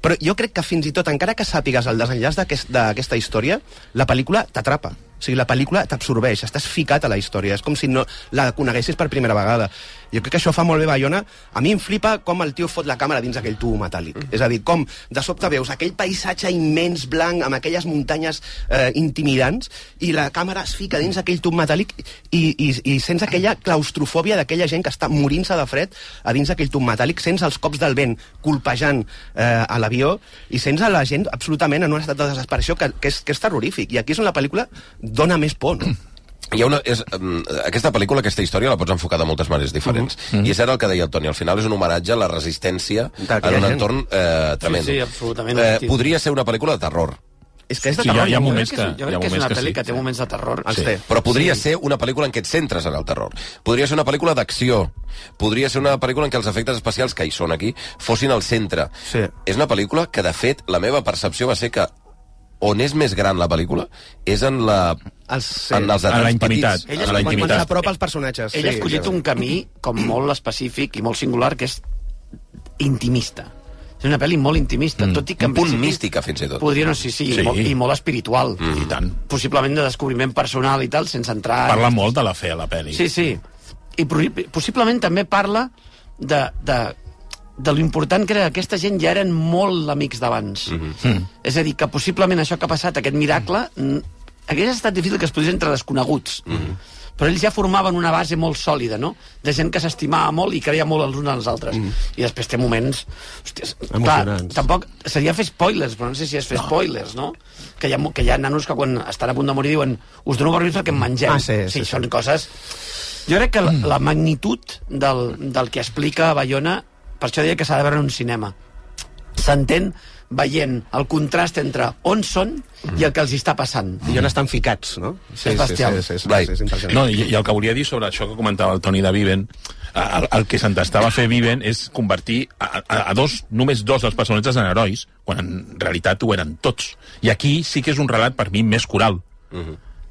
Speaker 3: Però jo crec que fins i tot, encara que sàpigues el desenllaç d'aquest- d'aquesta història, la pel·lícula t'atrapa. O sigui, la pel·lícula t'absorbeix, estàs ficat a la història, és com si no la coneguessis per primera vegada. Jo crec que això fa molt bé Bayona. A mi em flipa com el tio fot la càmera dins aquell tubo metàl·lic.
Speaker 1: Mm.
Speaker 3: És a dir, com de sobte veus aquell paisatge immens blanc amb aquelles muntanyes eh, intimidants i la càmera es fica dins aquell tub metàl·lic i, i, i sents aquella claustrofòbia d'aquella gent que està morint-se de fred a dins d'aquell tub metàl·lic, sents els cops del vent colpejant eh, a l'avió i sents a la gent absolutament en un estat de desesperació que, que, és, que és terrorífic. I aquí és on la pel·lícula dona més por, no?
Speaker 1: Hi ha una, és, um, aquesta pel·lícula, aquesta història, la pots enfocar de moltes maneres diferents. Mm -hmm. I és ara el que deia el Toni, al final és un homenatge a la resistència en un
Speaker 3: gent.
Speaker 1: entorn eh, tremendo.
Speaker 4: sí, absolutament
Speaker 1: Eh, podria ser una pel·lícula de terror,
Speaker 3: És que és de
Speaker 7: Sí, hi ha-
Speaker 3: terror.
Speaker 7: hi ha moments que-
Speaker 4: jo crec que és una
Speaker 7: que
Speaker 4: pel·li
Speaker 7: sí,
Speaker 4: que té
Speaker 7: sí.
Speaker 4: moments de terror.
Speaker 1: Sí.
Speaker 3: té.
Speaker 1: Però podria sí. ser una pel·lícula en què et centres en el terror. Podria ser una pel·lícula d'acció. Podria ser una pel·lícula en què els efectes especials, que hi són aquí, fossin al centre.
Speaker 3: Sí.
Speaker 1: És una pel·lícula que, de fet, la meva percepció va ser que on és més gran la pel·lícula és en, la,
Speaker 3: Els, sí.
Speaker 1: en els
Speaker 7: En la intimitat.
Speaker 1: petits.
Speaker 4: Ell
Speaker 7: en
Speaker 4: és
Speaker 7: la
Speaker 3: quan, quan
Speaker 7: intimitat.
Speaker 3: s'apropa als personatges.
Speaker 4: Ell ha escollit un camí com molt específic i molt singular, que és intimista. És una pel·li molt intimista, mm. tot i que...
Speaker 1: Un
Speaker 4: en
Speaker 1: punt
Speaker 4: principi
Speaker 1: mística, fins i tot.
Speaker 4: Podria, no, sí, sí,
Speaker 7: Sí.
Speaker 4: I, molt, i molt espiritual.
Speaker 7: Mm. I tant.
Speaker 4: Possiblement de descobriment personal i tal, sense entrar...
Speaker 7: Parla molt de la fe a la pel·li.
Speaker 4: Sí, sí. I possiblement també parla de, de, de lo important que era que aquesta gent ja eren molt amics d'abans. Mm -hmm. És a dir, que possiblement això que ha passat, aquest miracle, mm. hagués estat difícil que es posés entre desconeguts. Mm -hmm. Però ells ja formaven una base molt sòlida, no? De gent que s'estimava molt i creia molt els uns als altres. Mm. I després té moments... Hòsties, clar, tampoc seria fer spoilers, però no sé si és fer no. spoilers, no? Que hi, ha, que hi ha nanos que quan estan a punt de morir diuen us dono permís perquè em mengeu.
Speaker 3: Ah, sí, sí,
Speaker 4: sí,
Speaker 3: sí.
Speaker 4: són coses... Jo crec que la, la magnitud del, del que explica Bayona, per això deia que s'ha de veure en un cinema. S'entén veient el contrast entre on són i el que els està passant.
Speaker 3: I on estan ficats, no? Sí,
Speaker 4: És bestial.
Speaker 3: Sí, sí, sí, sí, és impressionant.
Speaker 7: No, i, i el que volia dir sobre això que comentava el Toni de Viven, el, el que s'entestava a fer Viven és convertir a, a, a dos, només dos dels personatges en herois, quan en realitat ho eren tots. I aquí sí que és un relat per mi més coral,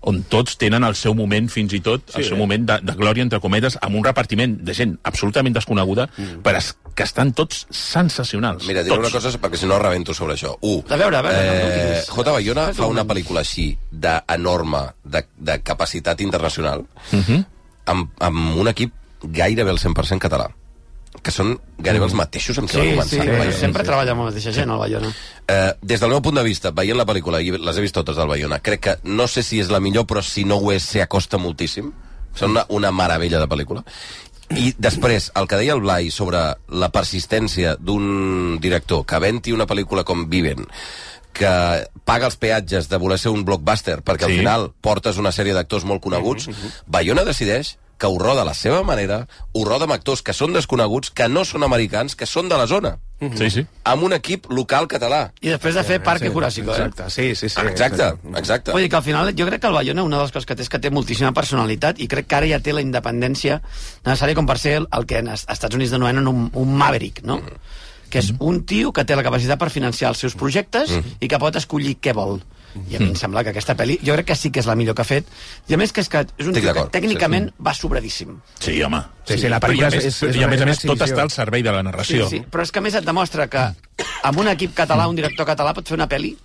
Speaker 7: on tots tenen el seu moment, fins i tot, sí, el seu
Speaker 1: eh?
Speaker 7: moment de, de glòria, entre cometes, amb un repartiment de gent absolutament desconeguda, mm. però es, que estan tots sensacionals.
Speaker 1: Mira, diré
Speaker 7: tots.
Speaker 1: una cosa perquè si no rebento sobre això. Un,
Speaker 4: A veure, a veure, no, no
Speaker 1: eh,
Speaker 4: diguis.
Speaker 1: J. Bayona fa
Speaker 4: un
Speaker 1: una pel·lícula així d'enorme, de, de capacitat internacional,
Speaker 7: Mhm.
Speaker 1: amb, amb un equip gairebé al 100% català que són gairebé els mateixos amb qui va
Speaker 4: Sí,
Speaker 1: començar.
Speaker 4: sí,
Speaker 1: Bayona.
Speaker 4: sempre treballa amb la mateixa gent, el Bayona.
Speaker 1: Eh, des del meu punt de vista, veient la pel·lícula, i les he vist totes del Bayona, crec que no sé si és la millor, però si no ho és, s'hi acosta moltíssim. Són una, una meravella de pel·lícula. I després, el que deia el Blai sobre la persistència d'un director que aventi una pel·lícula com Viven, que paga els peatges de voler ser un blockbuster perquè
Speaker 7: Sí.
Speaker 1: al final portes una sèrie d'actors molt coneguts, Bayona decideix que ho roda a la seva manera, ho roda amb actors que són desconeguts, que no són americans, que són de la zona,
Speaker 7: Sí, sí.
Speaker 1: amb un equip local català.
Speaker 4: I després de fer Parque Jurásico, eh?
Speaker 3: Exacte, sí, sí, sí.
Speaker 1: Exacte, exacte.
Speaker 4: Vull dir que al final jo crec que el Bayona una de les coses que té és que té moltíssima personalitat i crec que ara ja té la independència necessària com per ser el, el que en als Estats Units denominen un, un maverick, no? Que és un tio que té la capacitat per financiar els seus projectes i que pot escollir què vol. I a mi em sembla que aquesta pel·li, jo crec que sí que és la millor que ha fet. I a més que és que és un
Speaker 1: Estic
Speaker 4: tio que
Speaker 1: d'acord,
Speaker 4: tècnicament va sobradíssim.
Speaker 7: Sí, home.
Speaker 3: Sí, sí, la
Speaker 7: Però
Speaker 3: pel·lícula
Speaker 7: i a més,
Speaker 3: és- és
Speaker 7: I a més, a més tot està al servei de la narració.
Speaker 4: Sí, sí, però és que a més et demostra que amb un equip català, un director català pot fer una pel·li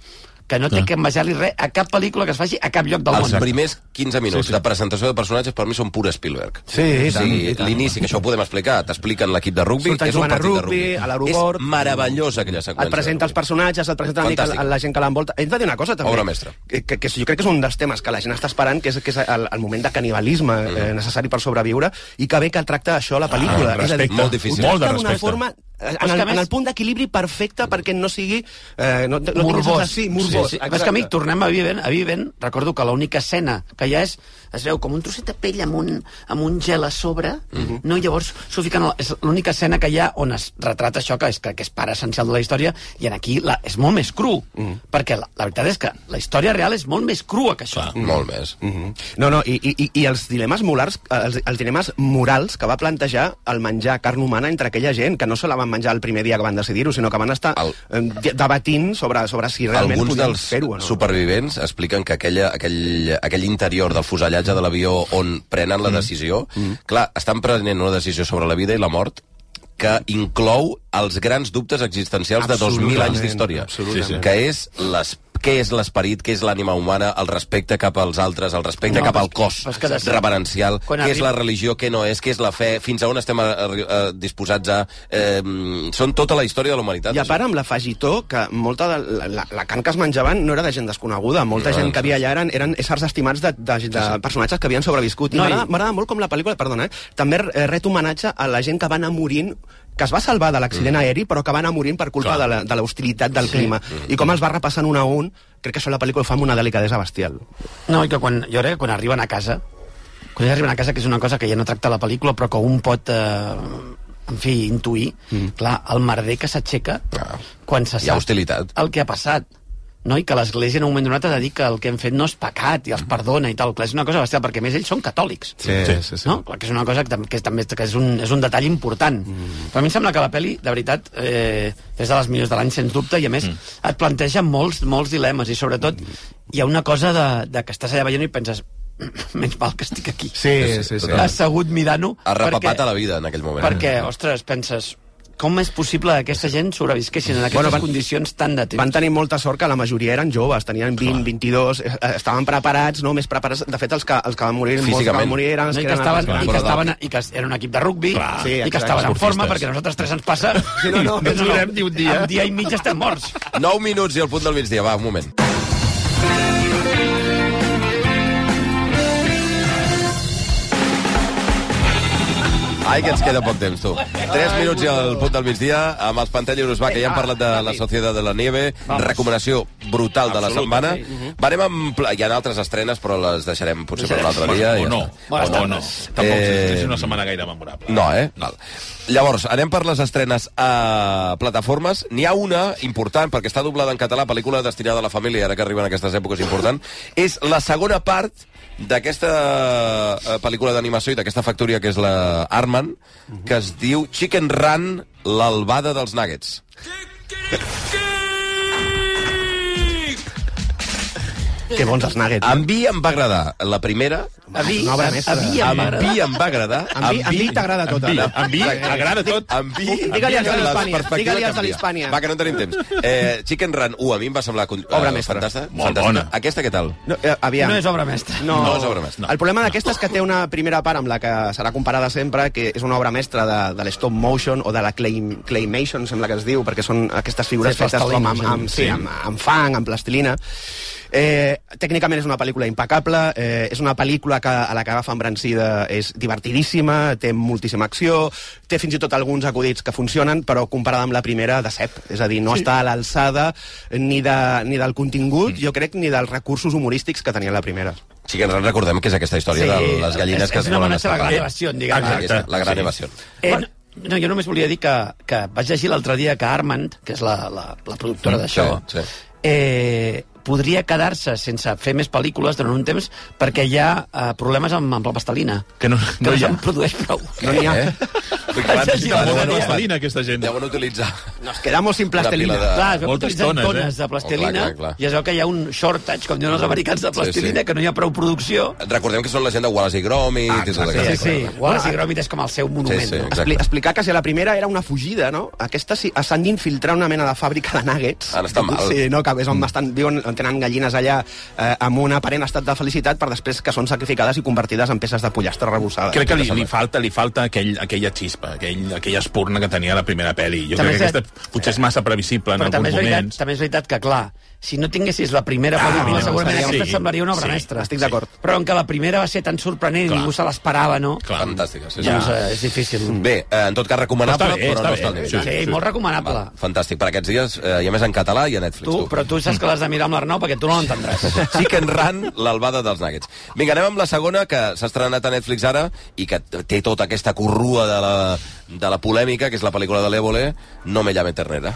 Speaker 4: que no té que envejar-li res a cap pel·lícula que es faci a cap lloc del
Speaker 1: Els
Speaker 4: món.
Speaker 1: primers 15 minuts sí, sí. de presentació de personatges per mi són pur Spielberg.
Speaker 3: Sí,
Speaker 1: o sigui,
Speaker 3: tant.
Speaker 1: l'inici, que això ho podem explicar, t'expliquen l'equip de rugbi,
Speaker 3: Surten
Speaker 1: és un partit de
Speaker 3: rugbi,
Speaker 1: rugbi.
Speaker 3: a l'aeroport.
Speaker 1: És meravellosa aquella seqüència.
Speaker 3: Et presenta els personatges, et presenta una mica
Speaker 1: Fantàstic.
Speaker 3: la gent que l'envolta. Hem de dir una cosa, també.
Speaker 1: Obra mestra.
Speaker 3: Que, que, que jo crec que és un dels temes que la gent està esperant, que és, que és el, el moment de canibalisme
Speaker 1: Mm.
Speaker 3: eh, necessari per sobreviure, i que bé que tracta això la pel·lícula.
Speaker 7: Ah,
Speaker 3: és a dir.
Speaker 1: Molt difícil.
Speaker 7: Molt de
Speaker 3: d'una
Speaker 7: respecte.
Speaker 3: forma en el, en el punt d'equilibri perfecte perquè no sigui... Eh, no, no
Speaker 4: morbós.
Speaker 3: Sí, morbós.
Speaker 4: Sí, sí. Però és que, amic, tornem a Viven, a Viven, recordo que l'única escena que ha és, es veu com un trosset de pell amb un, amb un gel a sobre, no? I llavors s'ho fiquen... a la- És l'única escena que hi ha on es retrata això, que és, que, que és part essencial de la història, i en aquí la, és molt més cru, perquè la, la veritat és que la història real és molt més crua que això.
Speaker 1: Mm. Molt més.
Speaker 3: Mhm. No, no, i, i, i els dilemes molars, els, els dilemes morals que va plantejar el menjar carn humana entre aquella gent, que no se la van menjar el primer dia que van decidir-ho, sinó que van estar
Speaker 1: El-
Speaker 3: el... debatint sobre, sobre si realment
Speaker 1: Alguns
Speaker 3: podien fer-ho o no.
Speaker 1: supervivents expliquen que aquella, aquell, aquell interior del fusellatge de l'avió on prenen la decisió, clar, estan prenent una decisió sobre la vida i la mort que inclou els grans dubtes existencials de 2.000 anys d'història,
Speaker 3: absolutament.
Speaker 1: que és les què és l'esperit, què és l'ànima humana, el respecte cap als altres, el respecte
Speaker 4: No,
Speaker 1: cap al
Speaker 4: és
Speaker 1: cos
Speaker 4: és que
Speaker 1: reverencial,
Speaker 4: quan
Speaker 1: què és
Speaker 4: arriba-
Speaker 1: la religió, què no és, què és la fe, fins a on estem eh, eh, disposats a... Eh, són tota la història de la humanitat.
Speaker 3: I a part amb l'afegitó, que molta de la, la, la carn que es menjaven no era de gent desconeguda. Molta
Speaker 1: No,
Speaker 3: gent
Speaker 1: no,
Speaker 3: que havia allà eren, eren éssers estimats de, de, de personatges que havien sobreviscut. I
Speaker 4: No, i-
Speaker 3: m'agrada m'agrada molt com la pel·lícula, perdona, eh, també eh, ret homenatge a la gent que va anar morint que es va salvar de l'accident
Speaker 1: Mm.
Speaker 3: aeri, però que va anar morint per culpa
Speaker 7: Clar.
Speaker 3: de la- de l'hostilitat del clima.
Speaker 1: Mm.
Speaker 3: I com els va repassant un a un, crec que això la pel·lícula ho fa amb una delicadesa bestial.
Speaker 4: No, i que quan, jo crec que quan arriben a casa, quan arriben a casa, que és una cosa que ja no tracta la pel·lícula, però que un pot, eh, en fi, intuir, mm. clar, el merder que s'aixeca
Speaker 1: Ah.
Speaker 4: quan se
Speaker 1: Hi ha
Speaker 4: sap
Speaker 1: hostilitat.
Speaker 4: el que ha passat no? i que l'Església en un moment donat ha de dir que el que hem fet no és pecat i els perdona i tal. Clar, és una cosa bestial, perquè a més ells són catòlics.
Speaker 3: Sí,
Speaker 7: sí,
Speaker 4: No? Clar, que és una cosa que, que, també que és, un, és un detall important. Mm. Però a mi em sembla que la pel·li, de veritat, eh, és de les millors de l'any, sens dubte, i a més mm. et planteja molts, molts dilemes, i sobretot hi ha una cosa de, de que estàs allà veient i penses menys mal que estic aquí.
Speaker 3: Sí, sí, sí.
Speaker 4: Assegut mirant-ho.
Speaker 1: Ha repapat
Speaker 4: perquè-
Speaker 1: a la vida en aquell moment.
Speaker 4: Perquè, ostres, penses, com és possible que aquesta gent sobrevisquessin en aquestes
Speaker 3: Bueno, van-
Speaker 4: condicions tan de temps?
Speaker 3: Van tenir molta sort que la majoria eren joves, tenien 20, 22, eh, eh, estaven preparats, no? més preparats. De fet, els que, els que van morir, molts que
Speaker 1: Físicament.
Speaker 3: van morir eren els
Speaker 4: No, i,
Speaker 3: que
Speaker 4: estaven, i, que estaven, I que era un equip de rugby
Speaker 7: Clar.
Speaker 3: Sí,
Speaker 4: i que estaven en forma, perquè nosaltres tres ens passa
Speaker 3: Sí, no, no,
Speaker 4: i
Speaker 3: ens
Speaker 7: durem ni un dia.
Speaker 4: En dia i mig estem morts.
Speaker 1: 9 minuts i el punt del migdia, va, un moment. Ai, que ens queda poc temps, tu. 3 minuts i el punt del migdia, amb els Pantelleros, va, que ja hem parlat de la Societat de la Nieve, recomanació brutal de la setmana. Varem amb... pla- Hi ha altres estrenes, però les deixarem potser per un altre dia.
Speaker 7: O
Speaker 1: i
Speaker 7: no, o no. Tampoc
Speaker 1: Eh,
Speaker 7: és una setmana gaire memorable.
Speaker 1: No, eh? Val. Llavors, anem per les estrenes a plataformes. N'hi ha una important, perquè està doblada en català, pel·lícula destinada a la família, ara que arriben aquestes èpoques important. És la segona part d'aquesta eh, pel·lícula d'animació i d'aquesta factoria que és la Arman, que es diu Chicken Run, l'albada dels nuggets.
Speaker 3: Que bons els nuggets.
Speaker 1: A mi em va agradar la primera,
Speaker 4: A mi,
Speaker 3: Una obra
Speaker 4: a,
Speaker 3: mestra.
Speaker 4: a mi
Speaker 1: a
Speaker 4: em va agradar.
Speaker 1: mi em va agradar.
Speaker 3: A mi, a mi t'agrada tota.
Speaker 7: Amb vi, amb vi agrada tot.
Speaker 1: Amb vi...
Speaker 3: Digue-li als de l'Hispània, digue-li als de l'Hispània.
Speaker 1: Va, que no tenim temps. Eh, Chicken Run 1 a mi em va semblar
Speaker 3: Obra
Speaker 1: eh,
Speaker 3: mestra.
Speaker 1: fantàstica.
Speaker 7: Molt bona.
Speaker 1: Aquesta què tal?
Speaker 3: No, eh, aviam.
Speaker 4: No és obra mestra.
Speaker 3: No,
Speaker 1: No és obra mestra.
Speaker 3: El problema d'aquesta és que té una primera part amb la que serà comparada sempre, que és una obra mestra de, de l'stop motion o de la clay, claymation, sembla que es diu, perquè són aquestes figures
Speaker 4: Sí,
Speaker 3: fetes com amb, amb, sí. amb, amb fang, amb plastilina. Eh, tècnicament és una pel·lícula impecable, eh, és una pel·lícula que, a la que agafa embrancida és divertidíssima, té moltíssima acció, té fins i tot alguns acudits que funcionen, però comparada amb la primera, de cep. És a dir, no sí. està a l'alçada ni, de, ni del contingut, mm. jo crec, ni dels recursos humorístics que tenia la primera.
Speaker 1: Chicken Run, recordem que és aquesta història de les gallines
Speaker 4: és,
Speaker 1: que
Speaker 4: és
Speaker 1: es
Speaker 4: una
Speaker 1: volen
Speaker 4: amenaça de la gran evasió, diguem.
Speaker 1: Exacte, la gran
Speaker 7: sí.
Speaker 1: evasió.
Speaker 4: Eh, no, no, jo només volia dir que, que vaig llegir l'altre dia que Armand, que és la, la, la productora d'això,
Speaker 1: Sí, sí.
Speaker 4: eh, podria quedar-se sense fer més pel·lícules durant un temps perquè hi ha eh, problemes amb, amb la pastelina.
Speaker 7: Que no,
Speaker 4: Que
Speaker 7: no
Speaker 4: no
Speaker 7: hi ha.
Speaker 4: se'n produeix prou.
Speaker 3: No n'hi ha.
Speaker 1: Eh?
Speaker 7: Aquesta gent.
Speaker 1: Deuen utilitzar...
Speaker 3: Nos quedamos sin
Speaker 1: pila de-
Speaker 4: Clar, es
Speaker 7: Moltes
Speaker 4: utilitzen
Speaker 7: tones,
Speaker 4: tones,
Speaker 7: eh?
Speaker 4: de plastilina
Speaker 1: Oh, clar, clar, clar.
Speaker 4: i es veu que hi ha un shortage, com diuen els americans, de plastilina,
Speaker 1: Sí, sí.
Speaker 4: que no hi ha prou producció.
Speaker 1: Recordem que són la gent de Wallace i Gromit
Speaker 3: Ah,
Speaker 1: i tot
Speaker 3: exacte,
Speaker 4: Sí,
Speaker 1: aquest.
Speaker 4: sí. Wallace i Gromit és com el seu monument.
Speaker 1: Sí, sí.
Speaker 4: no?
Speaker 3: Expli explicar que si la primera era una fugida, no? Aquesta sí, s'han d'infiltrar una mena de fàbrica de nuggets.
Speaker 1: Ara està mal.
Speaker 3: Sí, no, que és on estan, viuen, on tenen gallines allà eh, amb un aparent estat de felicitat per després que són sacrificades i convertides en peces de pollastre rebossades.
Speaker 7: Crec que li, li falta, li falta aquell, aquella xispa, aquell, aquella espurna que tenia la primera pel·li. Jo
Speaker 4: També
Speaker 7: crec que aquesta potser és massa previsible en alguns
Speaker 4: veritat,
Speaker 7: moments.
Speaker 4: també és veritat que, clar, si no tinguessis la primera pel·lícula,
Speaker 7: no,
Speaker 4: segurament aquesta
Speaker 7: sí,
Speaker 4: semblaria una obra
Speaker 7: sí,
Speaker 4: mestra.
Speaker 3: Estic d'acord.
Speaker 4: Però en què la primera va ser tan sorprenent i
Speaker 7: Clar.
Speaker 4: ningú se l'esperava, no?
Speaker 7: Clar.
Speaker 1: Fantàstica, sí, sí.
Speaker 4: Doncs eh, és difícil.
Speaker 1: Bé, eh, en tot cas recomanable,
Speaker 7: Però bé,
Speaker 1: però no està al nivell.
Speaker 4: Sí,
Speaker 7: sí, sí.
Speaker 4: molt recomanable.
Speaker 1: Val, fantàstic. Per aquests dies, eh, i a més en català i a Netflix.
Speaker 4: Tu, però tu saps que l'has de mirar amb l'Arnau perquè tu no l'entendràs.
Speaker 1: Chicken Run, l'albada dels nuggets. Vinga, anem amb la segona, que s'ha estrenat a Netflix ara, i que té tota aquesta corrua de la, de la polèmica, que és la pel·lícula de l'Évole, No me llame ternera.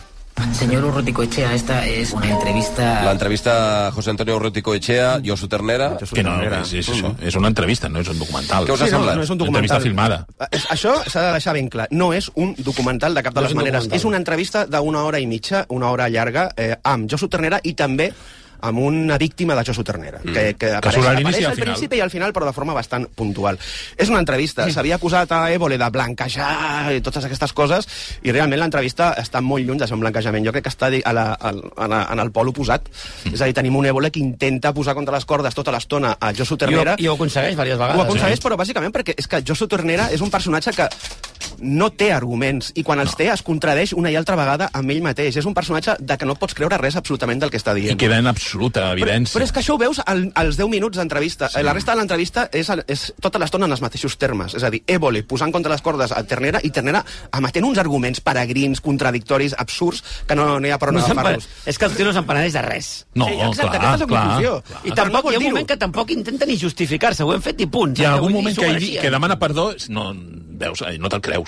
Speaker 8: Señor Urruticoechea, esta es una entrevista...
Speaker 1: L'entrevista a José Antonio Urrutico Echea, Josu Ternera...
Speaker 7: Que no, és, és això. És una entrevista, no és un documental.
Speaker 1: Què us ha
Speaker 3: Sí, no,
Speaker 1: semblat?
Speaker 3: no és un
Speaker 7: Entrevista
Speaker 3: documental.
Speaker 7: filmada.
Speaker 3: Eh, és- Això s'ha de deixar ben clar. No és un documental de cap de
Speaker 4: No
Speaker 3: les maneres.
Speaker 4: documental.
Speaker 3: És una entrevista d'una hora i mitja, una hora llarga, eh, amb Josu Ternera i també amb una víctima de Josu Ternera, mm. que, que, apareix,
Speaker 7: i
Speaker 3: apareix
Speaker 7: al
Speaker 3: al principi i al final, però de forma bastant puntual. És una entrevista. S'havia acusat a Évole de blanquejar i totes aquestes coses, i realment l'entrevista està molt lluny de ser un blanquejament. Jo crec que està a la, a, a, la- en el pol oposat.
Speaker 7: Mm.
Speaker 3: És a dir, tenim un Évole que intenta posar contra les cordes tota l'estona a Josu
Speaker 4: I ho,
Speaker 3: Ternera,
Speaker 4: I ho aconsegueix diverses vegades.
Speaker 3: ho aconsegueix,
Speaker 4: eh?
Speaker 3: però bàsicament perquè és que Josu Ternera és un personatge que no té arguments, i quan els té es contradeix una i altra vegada amb ell mateix. És un personatge de que no pots creure res absolutament del que està
Speaker 7: I
Speaker 3: dient.
Speaker 7: queda en absoluta
Speaker 3: Però,
Speaker 7: evidència.
Speaker 3: però és que això ho veus al, als 10 minuts d'entrevista. Sí. La resta de l'entrevista és, és tota l'estona en els mateixos termes. És a dir, Évole posant contra les cordes a Ternera i Ternera emetent uns arguments peregrins, contradictoris, absurds, que no n'hi ha per on
Speaker 4: No
Speaker 3: agafar-los.
Speaker 4: és que el tio no se'n penedeix de res.
Speaker 7: No,
Speaker 3: Sí, exacte,
Speaker 7: clar,
Speaker 3: aquesta és la
Speaker 7: clar.
Speaker 3: conclusió.
Speaker 4: I
Speaker 3: Però
Speaker 4: tampoc
Speaker 3: no
Speaker 4: hi ha un moment que tampoc intenta ni justificar-se, ho hem fet i punt.
Speaker 7: Hi ha algun moment que, que demana perdó, no, veus, eh, no te'l creus.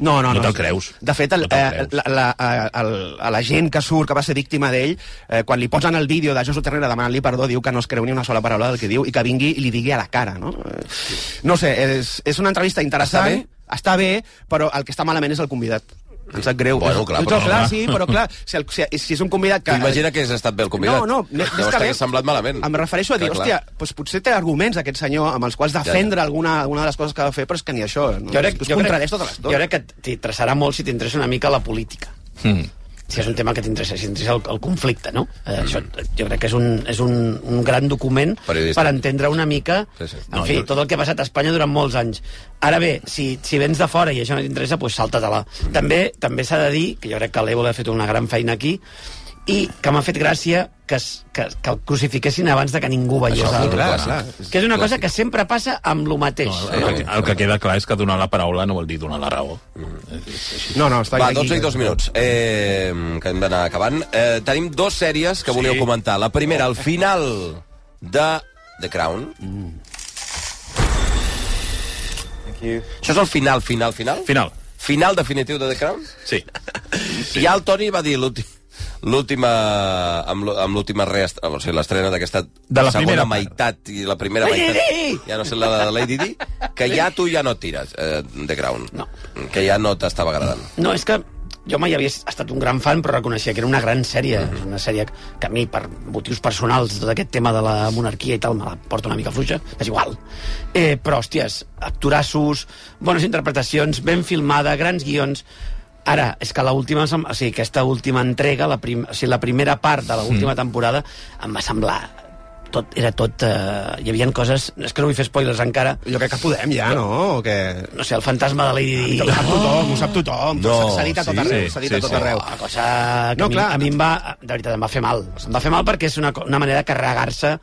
Speaker 3: No, no,
Speaker 7: No
Speaker 3: no.
Speaker 7: te'l creus.
Speaker 3: De fet, el,
Speaker 7: No
Speaker 3: eh,
Speaker 7: creus.
Speaker 3: la, la, eh, el, a la gent que surt, que va ser víctima d'ell, eh, quan li posen el vídeo de Josu Ternera demanant-li perdó, diu que no es creu ni una sola paraula del que diu i que vingui i li digui a la cara, no? No sé, és, és una entrevista interessant.
Speaker 1: Està bé?
Speaker 3: Està bé, però el que està malament és el convidat. Em sap greu.
Speaker 1: Bueno, clar,
Speaker 3: no,
Speaker 1: però-
Speaker 3: clar, sí, però clar, si, el, si, si és un convidat que...
Speaker 1: Imagina que has estat bé el convidat.
Speaker 3: No, no, més
Speaker 1: Llavors
Speaker 3: que bé...
Speaker 1: semblat malament.
Speaker 3: Em refereixo a dir,
Speaker 1: Clar, clar.
Speaker 3: hòstia, doncs potser té arguments aquest senyor amb els quals defendre alguna, alguna de les coses que va fer, però és que ni això. No?
Speaker 4: Jo crec,
Speaker 3: es
Speaker 4: jo
Speaker 3: contradeix
Speaker 4: crec,
Speaker 3: tota
Speaker 4: jo
Speaker 3: l'estona.
Speaker 4: crec que t'interessarà molt si t'interessa una mica la política.
Speaker 7: Mm.
Speaker 4: Si és un tema que t'interessa, si t'interessa el, el conflicte, no? Eh, això, jo crec que és un, és un, un gran document
Speaker 1: Periodista.
Speaker 4: per entendre una mica,
Speaker 1: Sí, sí.
Speaker 4: en
Speaker 7: No,
Speaker 4: fi,
Speaker 7: jo-
Speaker 4: tot el que ha passat a Espanya durant molts anys. Ara bé, si, si vens de fora i això no t'interessa, doncs salta-te-la. També també s'ha de dir, que jo crec que l'Évole ha fet una gran feina aquí, i que m'ha fet gràcia que, es, que, que el crucifiquessin abans de que ningú veiés
Speaker 1: Això,
Speaker 4: el...
Speaker 1: clar,
Speaker 3: clar.
Speaker 4: Que és una cosa que sempre passa amb lo mateix.
Speaker 7: No, el, que, el que queda clar és que donar la paraula no vol dir donar la raó.
Speaker 3: No, no, està
Speaker 1: Va,
Speaker 3: aquí.
Speaker 1: 12 i 2 minuts, eh, que hem d'anar acabant. Eh, tenim dos sèries que volíeu comentar. La primera, al final de The Crown. Això és el final, final, final?
Speaker 7: Final.
Speaker 1: Final definitiu de The Crown?
Speaker 7: Sí.
Speaker 1: I ja el Toni va dir l'últim l'última amb amb l'última reest... o sigui, l'estrena d'aquesta
Speaker 7: De la
Speaker 1: segona
Speaker 7: primera part.
Speaker 1: meitat i la primera
Speaker 4: Lady
Speaker 1: meitat
Speaker 4: Di!
Speaker 1: ja no sé la de Lady Di que ja tu ja no tires eh, The Crown
Speaker 4: No.
Speaker 1: que ja no t'estava agradant
Speaker 4: No, és que jo mai havia estat un gran fan, però reconeixia que era una gran sèrie. És una sèrie que a mi, per motius personals, tot aquest tema de la monarquia i tal, me la porta una mica fluixa. És igual. Eh, però, hòsties, actorassos, bones interpretacions, ben filmada, grans guions... Ara, és que l'última, o sigui, aquesta última entrega, la, prim, o sigui, la primera part de l'última temporada, em va semblar tot, era tot... Eh, hi havia coses... És que no vull fer spoilers encara.
Speaker 3: Jo crec que podem ja, no? O que...
Speaker 4: No sé, el fantasma de Lady Di...
Speaker 3: Ho sap tothom, ho sap tothom.
Speaker 1: No,
Speaker 3: S'ha dit a tot
Speaker 1: sí,
Speaker 3: arreu, s'ha dit
Speaker 7: sí,
Speaker 3: a tot
Speaker 7: sí.
Speaker 3: arreu.
Speaker 4: Una cosa que
Speaker 3: No,
Speaker 4: a, mi,
Speaker 3: clar.
Speaker 4: a mi em va, de veritat, em va fer mal. Em va fer mal perquè és una, una manera de carregar-se,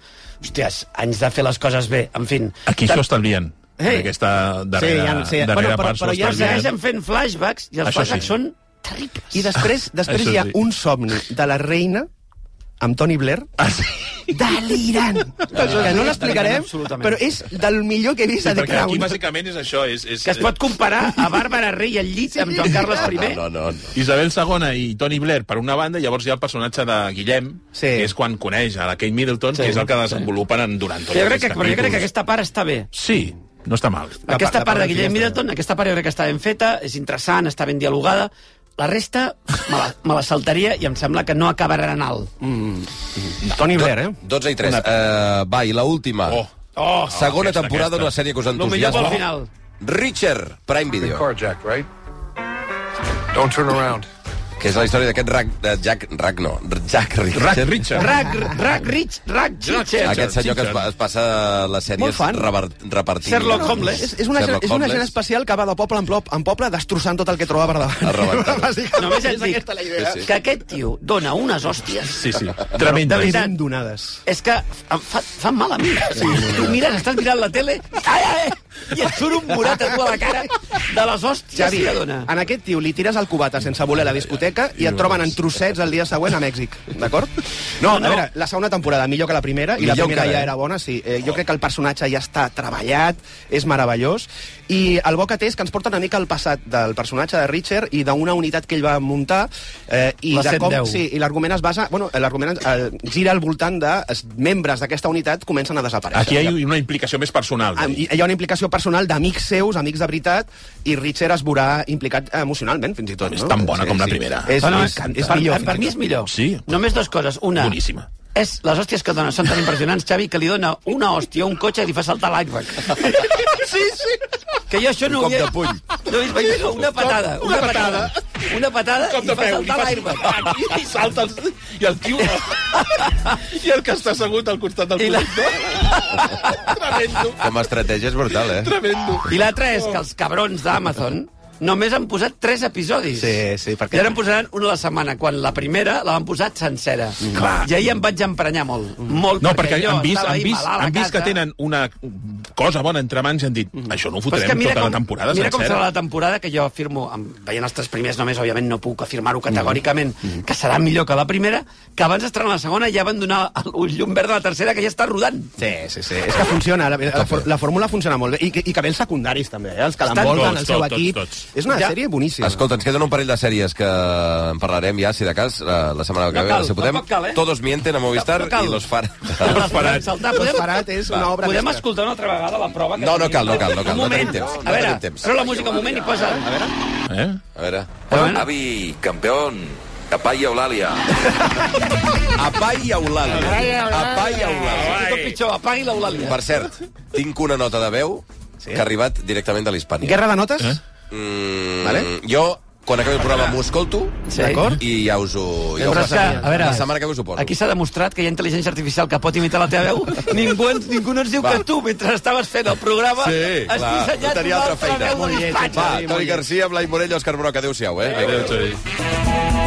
Speaker 4: hòsties, anys de fer les coses bé. En fin.
Speaker 7: Aquí s'ho estalvien.
Speaker 4: Ei!
Speaker 7: En aquesta darrera,
Speaker 3: sí, sí.
Speaker 7: darrera
Speaker 3: Bueno, però-
Speaker 7: part
Speaker 3: però ja.
Speaker 4: Segueixen fent flashbacks i els
Speaker 7: Això
Speaker 4: flashbacks
Speaker 7: sí.
Speaker 4: són terribles.
Speaker 3: I després, després
Speaker 7: Això
Speaker 3: hi ha
Speaker 7: sí.
Speaker 3: un somni de la reina amb Tony Blair
Speaker 7: Ah, sí?
Speaker 3: delirant. que no l'explicarem, però és del millor que he vist
Speaker 7: Sí,
Speaker 3: a The
Speaker 7: perquè aquí
Speaker 3: Crown.
Speaker 7: bàsicament és això. És, és,
Speaker 4: Que es pot comparar a Bàrbara Rey al llit amb Joan Carles I.
Speaker 1: no, no, no.
Speaker 7: Isabel II i Tony Blair per una banda, i llavors hi ha el personatge de Guillem,
Speaker 3: Sí.
Speaker 7: que és quan coneix a la Kate Middleton,
Speaker 4: Sí.
Speaker 7: que és el que desenvolupen en, durant tots
Speaker 4: Jo crec, que, però jo crec que aquesta part està bé.
Speaker 7: Sí, no està mal.
Speaker 3: La
Speaker 4: aquesta
Speaker 3: part- la
Speaker 4: part de Guillem. Middleton, aquesta part jo crec que està ben feta, és interessant, està ben dialogada. La resta me la, me la saltaria i em sembla que no acabarà en alt.
Speaker 3: Tony Blair, eh?
Speaker 1: 12 i 3. Uh, va, i la última.
Speaker 7: Oh.
Speaker 4: Oh,
Speaker 1: Segona
Speaker 7: aquesta,
Speaker 1: temporada d'una sèrie que us
Speaker 4: millor
Speaker 1: entusiasma.
Speaker 4: pel final.
Speaker 1: Richard, Prime Video,
Speaker 9: right? Don't turn around.
Speaker 1: Que és la història d'aquest Rack, de Jack, Rack no, Jack Richard.
Speaker 7: Rack Richard.
Speaker 4: Rack, Rack Rich, Rack Chitcher.
Speaker 1: Aquest senyor que es, es passa les sèries
Speaker 3: Molt fan.
Speaker 1: rever- repartint.
Speaker 4: Sherlock Holmes.
Speaker 3: És, és, una,
Speaker 1: Sherlock
Speaker 3: és una gent especial que va de poble en, plop, en poble destrossant tot el que troba per davant.
Speaker 4: Només et dic
Speaker 3: aquesta la idea.
Speaker 1: Sí, sí.
Speaker 4: que aquest tio dona unes hòsties.
Speaker 7: Sí, sí.
Speaker 4: De
Speaker 7: Tremenda.
Speaker 4: veritat.
Speaker 3: Donades.
Speaker 4: És que em fa, fan mal a mi. Sí, tu mires, estàs mirant la tele ai, ai, i et surt un morat a tu a la cara de les hòsties
Speaker 3: Xavi,
Speaker 4: que dona.
Speaker 3: en aquest tio li tires el cubata sense voler a la discoteca i et troben en trossets el dia següent a Mèxic, d'acord? No, a veure, la segona temporada millor que la primera, i la primera
Speaker 1: encara,
Speaker 3: ja era bona, sí. Eh, jo crec que el personatge ja està treballat, és meravellós, i el bo que té és que ens porta una mica al passat del personatge de Richard i d'una unitat que ell va muntar, eh, i
Speaker 4: La
Speaker 3: de com...
Speaker 4: 110.
Speaker 3: Sí, i l'argument es basa... Bueno, l'argument eh, gira al voltant de els membres d'aquesta unitat comencen a desaparèixer.
Speaker 7: Aquí hi ha una implicació més personal.
Speaker 3: Hi hi ha una implicació personal d'amics seus, amics de veritat, i Richard es veurà implicat emocionalment, fins i tot.
Speaker 7: És
Speaker 3: no?
Speaker 7: tan bona com la primera.
Speaker 3: És,
Speaker 4: No, no,
Speaker 3: és, és,
Speaker 4: per,
Speaker 3: millor.
Speaker 4: per, per mi és millor.
Speaker 7: Sí.
Speaker 4: Només dues coses. Una,
Speaker 7: Boníssima.
Speaker 4: És, les hòsties que dona són tan impressionants, Xavi, que li dona una hòstia a un cotxe i li fa saltar l'airbag.
Speaker 1: Sí, sí.
Speaker 4: Que jo això no
Speaker 1: Un
Speaker 4: ho
Speaker 1: cop
Speaker 4: havia...
Speaker 1: de puny.
Speaker 4: No, vaig dir, una patada. Una, patada. Una patada
Speaker 7: Cop
Speaker 4: i fa
Speaker 7: peu.
Speaker 4: saltar l'airbag.
Speaker 7: Aquí i salta el... I el tio... I el que està assegut al costat del
Speaker 4: I la-
Speaker 7: conductor. Tremendo.
Speaker 1: Com a estratègia és brutal, eh?
Speaker 7: Tremendo.
Speaker 4: I l'altre és que els cabrons d'Amazon només han posat tres episodis.
Speaker 3: Sí, sí, perquè-
Speaker 4: I ara en posaran una a la setmana, quan la primera la van posar sencera.
Speaker 7: Clar.
Speaker 4: I ahir em vaig emprenyar molt. Molt,
Speaker 7: No, perquè
Speaker 4: jo
Speaker 7: han vist, han vist, han vist que tenen una cosa bona entre mans i han dit això no ho fotrem tota
Speaker 4: com,
Speaker 7: la temporada
Speaker 4: mira com serà
Speaker 7: sencera.
Speaker 4: la temporada, que jo afirmo, veient els tres primers només, òbviament no puc afirmar-ho categòricament, que serà millor que la primera, que abans d'estrenar la segona ja van donar el un llum verd a la tercera, que ja està rodant.
Speaker 3: Sí, sí, sí. És que funciona, la, la, for- la fórmula funciona molt bé. I, i que bé els secundaris, també, eh? els que l'envolten,
Speaker 7: tots,
Speaker 3: el seu
Speaker 7: tots,
Speaker 3: equip.
Speaker 7: tots.
Speaker 3: És una
Speaker 4: Ja.
Speaker 3: sèrie boníssima.
Speaker 1: Escolta, ens queden un parell de sèries que en parlarem ja, si de cas, la, la setmana que
Speaker 4: No
Speaker 1: ve,
Speaker 4: cal,
Speaker 1: si podem.
Speaker 4: tampoc cal, eh?
Speaker 1: Todos mienten a Movistar
Speaker 4: No, no
Speaker 1: i los far...
Speaker 4: Los
Speaker 7: Farat.
Speaker 4: Saltar,
Speaker 3: Los
Speaker 4: podem,
Speaker 3: Farat és una obra
Speaker 4: podem
Speaker 3: mestra.
Speaker 4: escoltar una altra vegada la prova? Que
Speaker 1: No, no cal, no cal, no cal,
Speaker 4: Un
Speaker 1: no
Speaker 4: moment.
Speaker 1: tenim temps, no
Speaker 4: a veure,
Speaker 1: temps.
Speaker 4: treu la música un moment i posa... A veure.
Speaker 7: Eh?
Speaker 1: A veure...
Speaker 2: Avi, campeón, Capá y Eulàlia.
Speaker 1: Apai i Eulàlia. Apai i Eulàlia.
Speaker 4: És el pitjor, apagui l'Eulàlia.
Speaker 1: Per cert, tinc una nota de veu
Speaker 3: Sí?
Speaker 1: que ha arribat directament de l'Hispània.
Speaker 3: Guerra de notes?
Speaker 7: Eh?
Speaker 1: Mm,
Speaker 3: Vale.
Speaker 1: Jo, quan acabi el programa, m'ho escolto
Speaker 4: Sí.
Speaker 3: D'acord?
Speaker 1: i ja us ho... Ja us
Speaker 4: que, a veure,
Speaker 1: la setmana que us ho poso.
Speaker 4: aquí s'ha demostrat que hi ha intel·ligència artificial que pot imitar la teva veu. ningú, ens, ningú no ens diu
Speaker 1: Va.
Speaker 4: que tu, mentre estaves fent el programa,
Speaker 1: Sí,
Speaker 4: has
Speaker 1: clar,
Speaker 4: dissenyat
Speaker 1: no tenia
Speaker 4: una
Speaker 1: altra
Speaker 4: altra
Speaker 1: feina.
Speaker 4: veu
Speaker 1: Molt
Speaker 4: de
Speaker 3: bé,
Speaker 4: l'Hispània.
Speaker 1: Va, Toni. Garcia, Blai Morell, Òscar Broc, adéu-siau, eh?
Speaker 7: Adéu, Xavi.